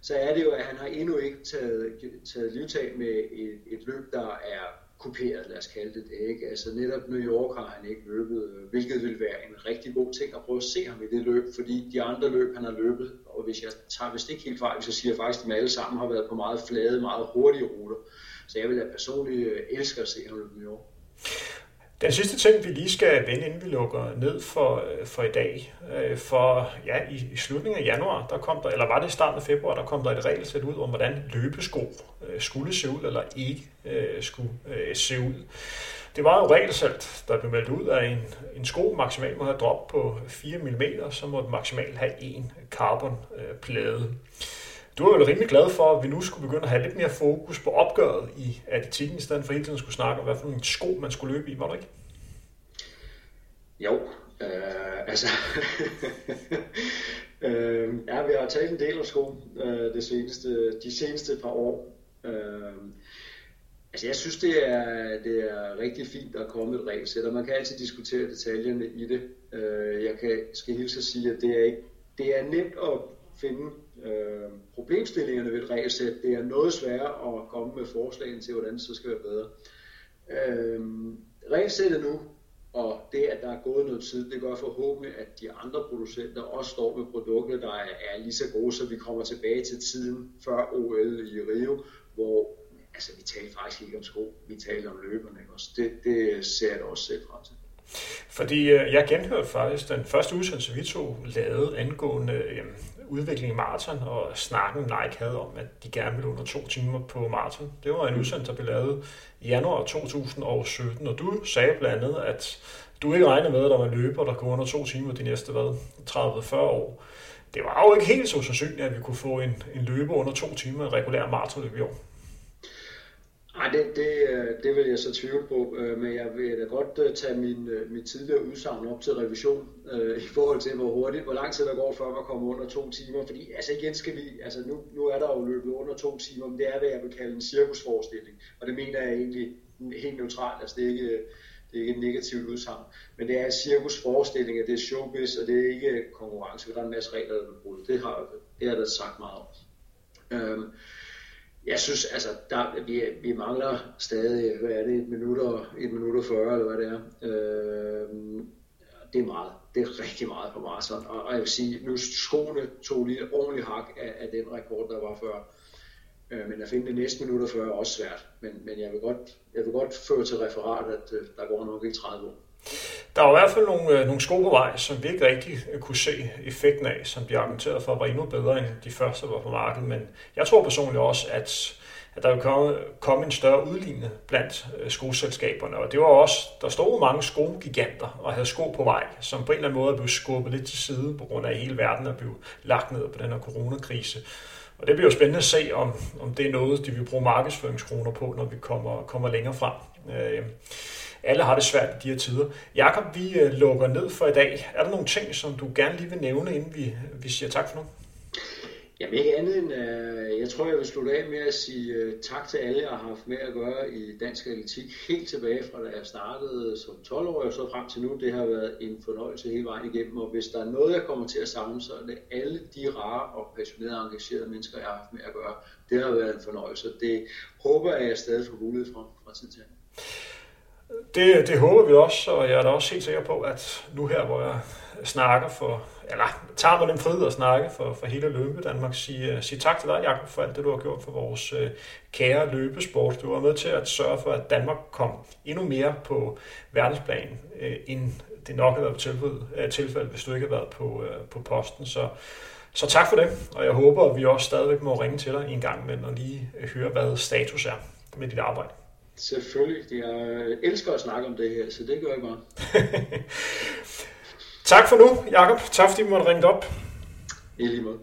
så er det jo, at han har endnu ikke taget, taget livtag med et, et løb, der er kuperet, lad os kalde det det. Ikke? Altså netop New York har han ikke løbet, øh, hvilket vil være en rigtig god ting at prøve at se ham i det løb, fordi de andre løb, han har løbet, og hvis jeg tager vist ikke helt fejl, så siger jeg faktisk, at dem alle sammen har været på meget flade, meget hurtige ruter. Så jeg vil da personligt øh, elske at se ham løbe New York. Den sidste ting, vi lige skal vende, inden vi lukker ned for, øh, for i dag. Øh, for ja, i, i slutningen af januar, der kom der, eller var det i starten af februar, der kom der et regelsæt ud om, hvordan løbesko øh, skulle se ud, eller ikke skulle se ud. Det var jo regelsæt, der blev meldt ud af en, en sko maksimalt må have drop på 4 mm, så må den maksimalt have en carbonplade. Du er jo rimelig glad for, at vi nu skulle begynde at have lidt mere fokus på opgøret i atletikken, i stedet for hele tiden at skulle snakke om, hvad for en sko man skulle løbe i, var det ikke? Jo, øh, altså, (laughs) øh, ja, vi har talt en del om sko øh, det seneste, de seneste par år. Øh, altså, jeg synes, det er, det er rigtig fint at komme et regelsæt, og man kan altid diskutere detaljerne i det. Øh, jeg kan, skal hilse at sige, at det er, ikke, det er nemt at finde øh, problemstillingerne ved et regelsæt. Det er noget sværere at komme med forslagene til, hvordan det så skal være bedre. Øh, regelsættet nu, og det, at der er gået noget tid, det gør forhåbentlig, at de andre producenter også står med produkter, der er, lige så gode, så vi kommer tilbage til tiden før OL i Rio, hvor altså, vi taler faktisk ikke om sko, vi taler om løberne. Ikke? Også det, det ser jeg da også selv frem til. Fordi øh, jeg genhørte faktisk den første udsendelse, vi to lavede angående jamen, udvikling i maraton, og snakken Nike havde om, at de gerne ville under to timer på maraton. Det var en mm. udsendelse, der blev lavet i januar 2017, og du sagde blandt andet, at du ikke regner med, at der var løber, der går under to timer de næste hvad, 30-40 år. Det var jo ikke helt så sandsynligt, at vi kunne få en, en løber under to timer i regulær maratonløb i år. Nej, det, det, øh, det vil jeg så tvivle på, øh, men jeg vil da godt øh, tage min, min tidligere udsagn op til revision i forhold til, hvor hurtigt, hvor lang tid der går, før man kommer under to timer. Fordi altså igen skal vi, altså nu, nu er der jo løbet under to timer, men det er, hvad jeg vil kalde en cirkusforestilling. Og det mener jeg egentlig helt neutralt, altså det er ikke, det er ikke et negativt udsagn. Men det er en cirkusforestilling, at det er showbiz, og det er ikke konkurrence, for der er en masse regler, der er brudt. Det har, det har der sagt meget om. Øhm, jeg synes, altså, der, vi, vi mangler stadig, hvad er det, et minut og, et minut og 40, eller hvad det er. Øh, det er meget. Det er rigtig meget på maraton. Og, og jeg vil sige, nu skoene tog lige ordentlig hak af, af den rekord, der var før. Øh, men at finde det næste minut og 40 er også svært. Men, men jeg, vil godt, jeg vil godt føre til referat, at øh, der går nok ikke 30 år. Der var i hvert fald nogle, øh, nogle sko på vej, som vi ikke rigtig øh, kunne se effekten af, som de argumenterede for var endnu bedre end de første, der var på markedet. Men jeg tror personligt også, at, at der vil komme, komme en større udlignende blandt øh, skoselskaberne. Og det var også, der stod mange skogiganter og havde sko på vej, som på en eller anden måde blev skubbet lidt til side på grund af, hele verden og blevet lagt ned på den her coronakrise. Og det bliver jo spændende at se, om, om det er noget, de vil bruge markedsføringskroner på, når vi kommer, kommer længere frem. Øh, alle har det svært i de her tider. Jakob, vi øh, lukker ned for i dag. Er der nogle ting, som du gerne lige vil nævne, inden vi, vi siger tak for nu? Jamen ikke andet end, uh, jeg tror, jeg vil slutte af med at sige uh, tak til alle, jeg har haft med at gøre i dansk atletik. Helt tilbage fra da jeg startede som 12-årig og så frem til nu. Det har været en fornøjelse hele vejen igennem, og hvis der er noget, jeg kommer til at samle, så er det alle de rare og passionerede og engagerede mennesker, jeg har haft med at gøre. Det har været en fornøjelse. Det håber jeg, at jeg stadig får mulighed fra, fra tid til anden. Det, det håber vi også, og jeg er da også helt sikker på, at nu her, hvor jeg snakker for, eller tager mig den frihed at snakke for, for hele Løbe Danmark, sige, øh, sige tak til dig, Jakob, for alt det, du har gjort for vores øh, kære løbesport. Du var med til at sørge for, at Danmark kom endnu mere på verdensplan, øh, end det nok havde været tilfælde, øh, tilfælde, hvis du ikke havde været på, øh, på posten. Så, så tak for det, og jeg håber, at vi også stadigvæk må ringe til dig en gang imellem og lige høre, hvad status er med dit arbejde. Selvfølgelig. Jeg elsker at snakke om det her, så det gør jeg bare. (laughs) tak for nu, Jakob. Tak fordi vi måtte ringe op. I lige måde.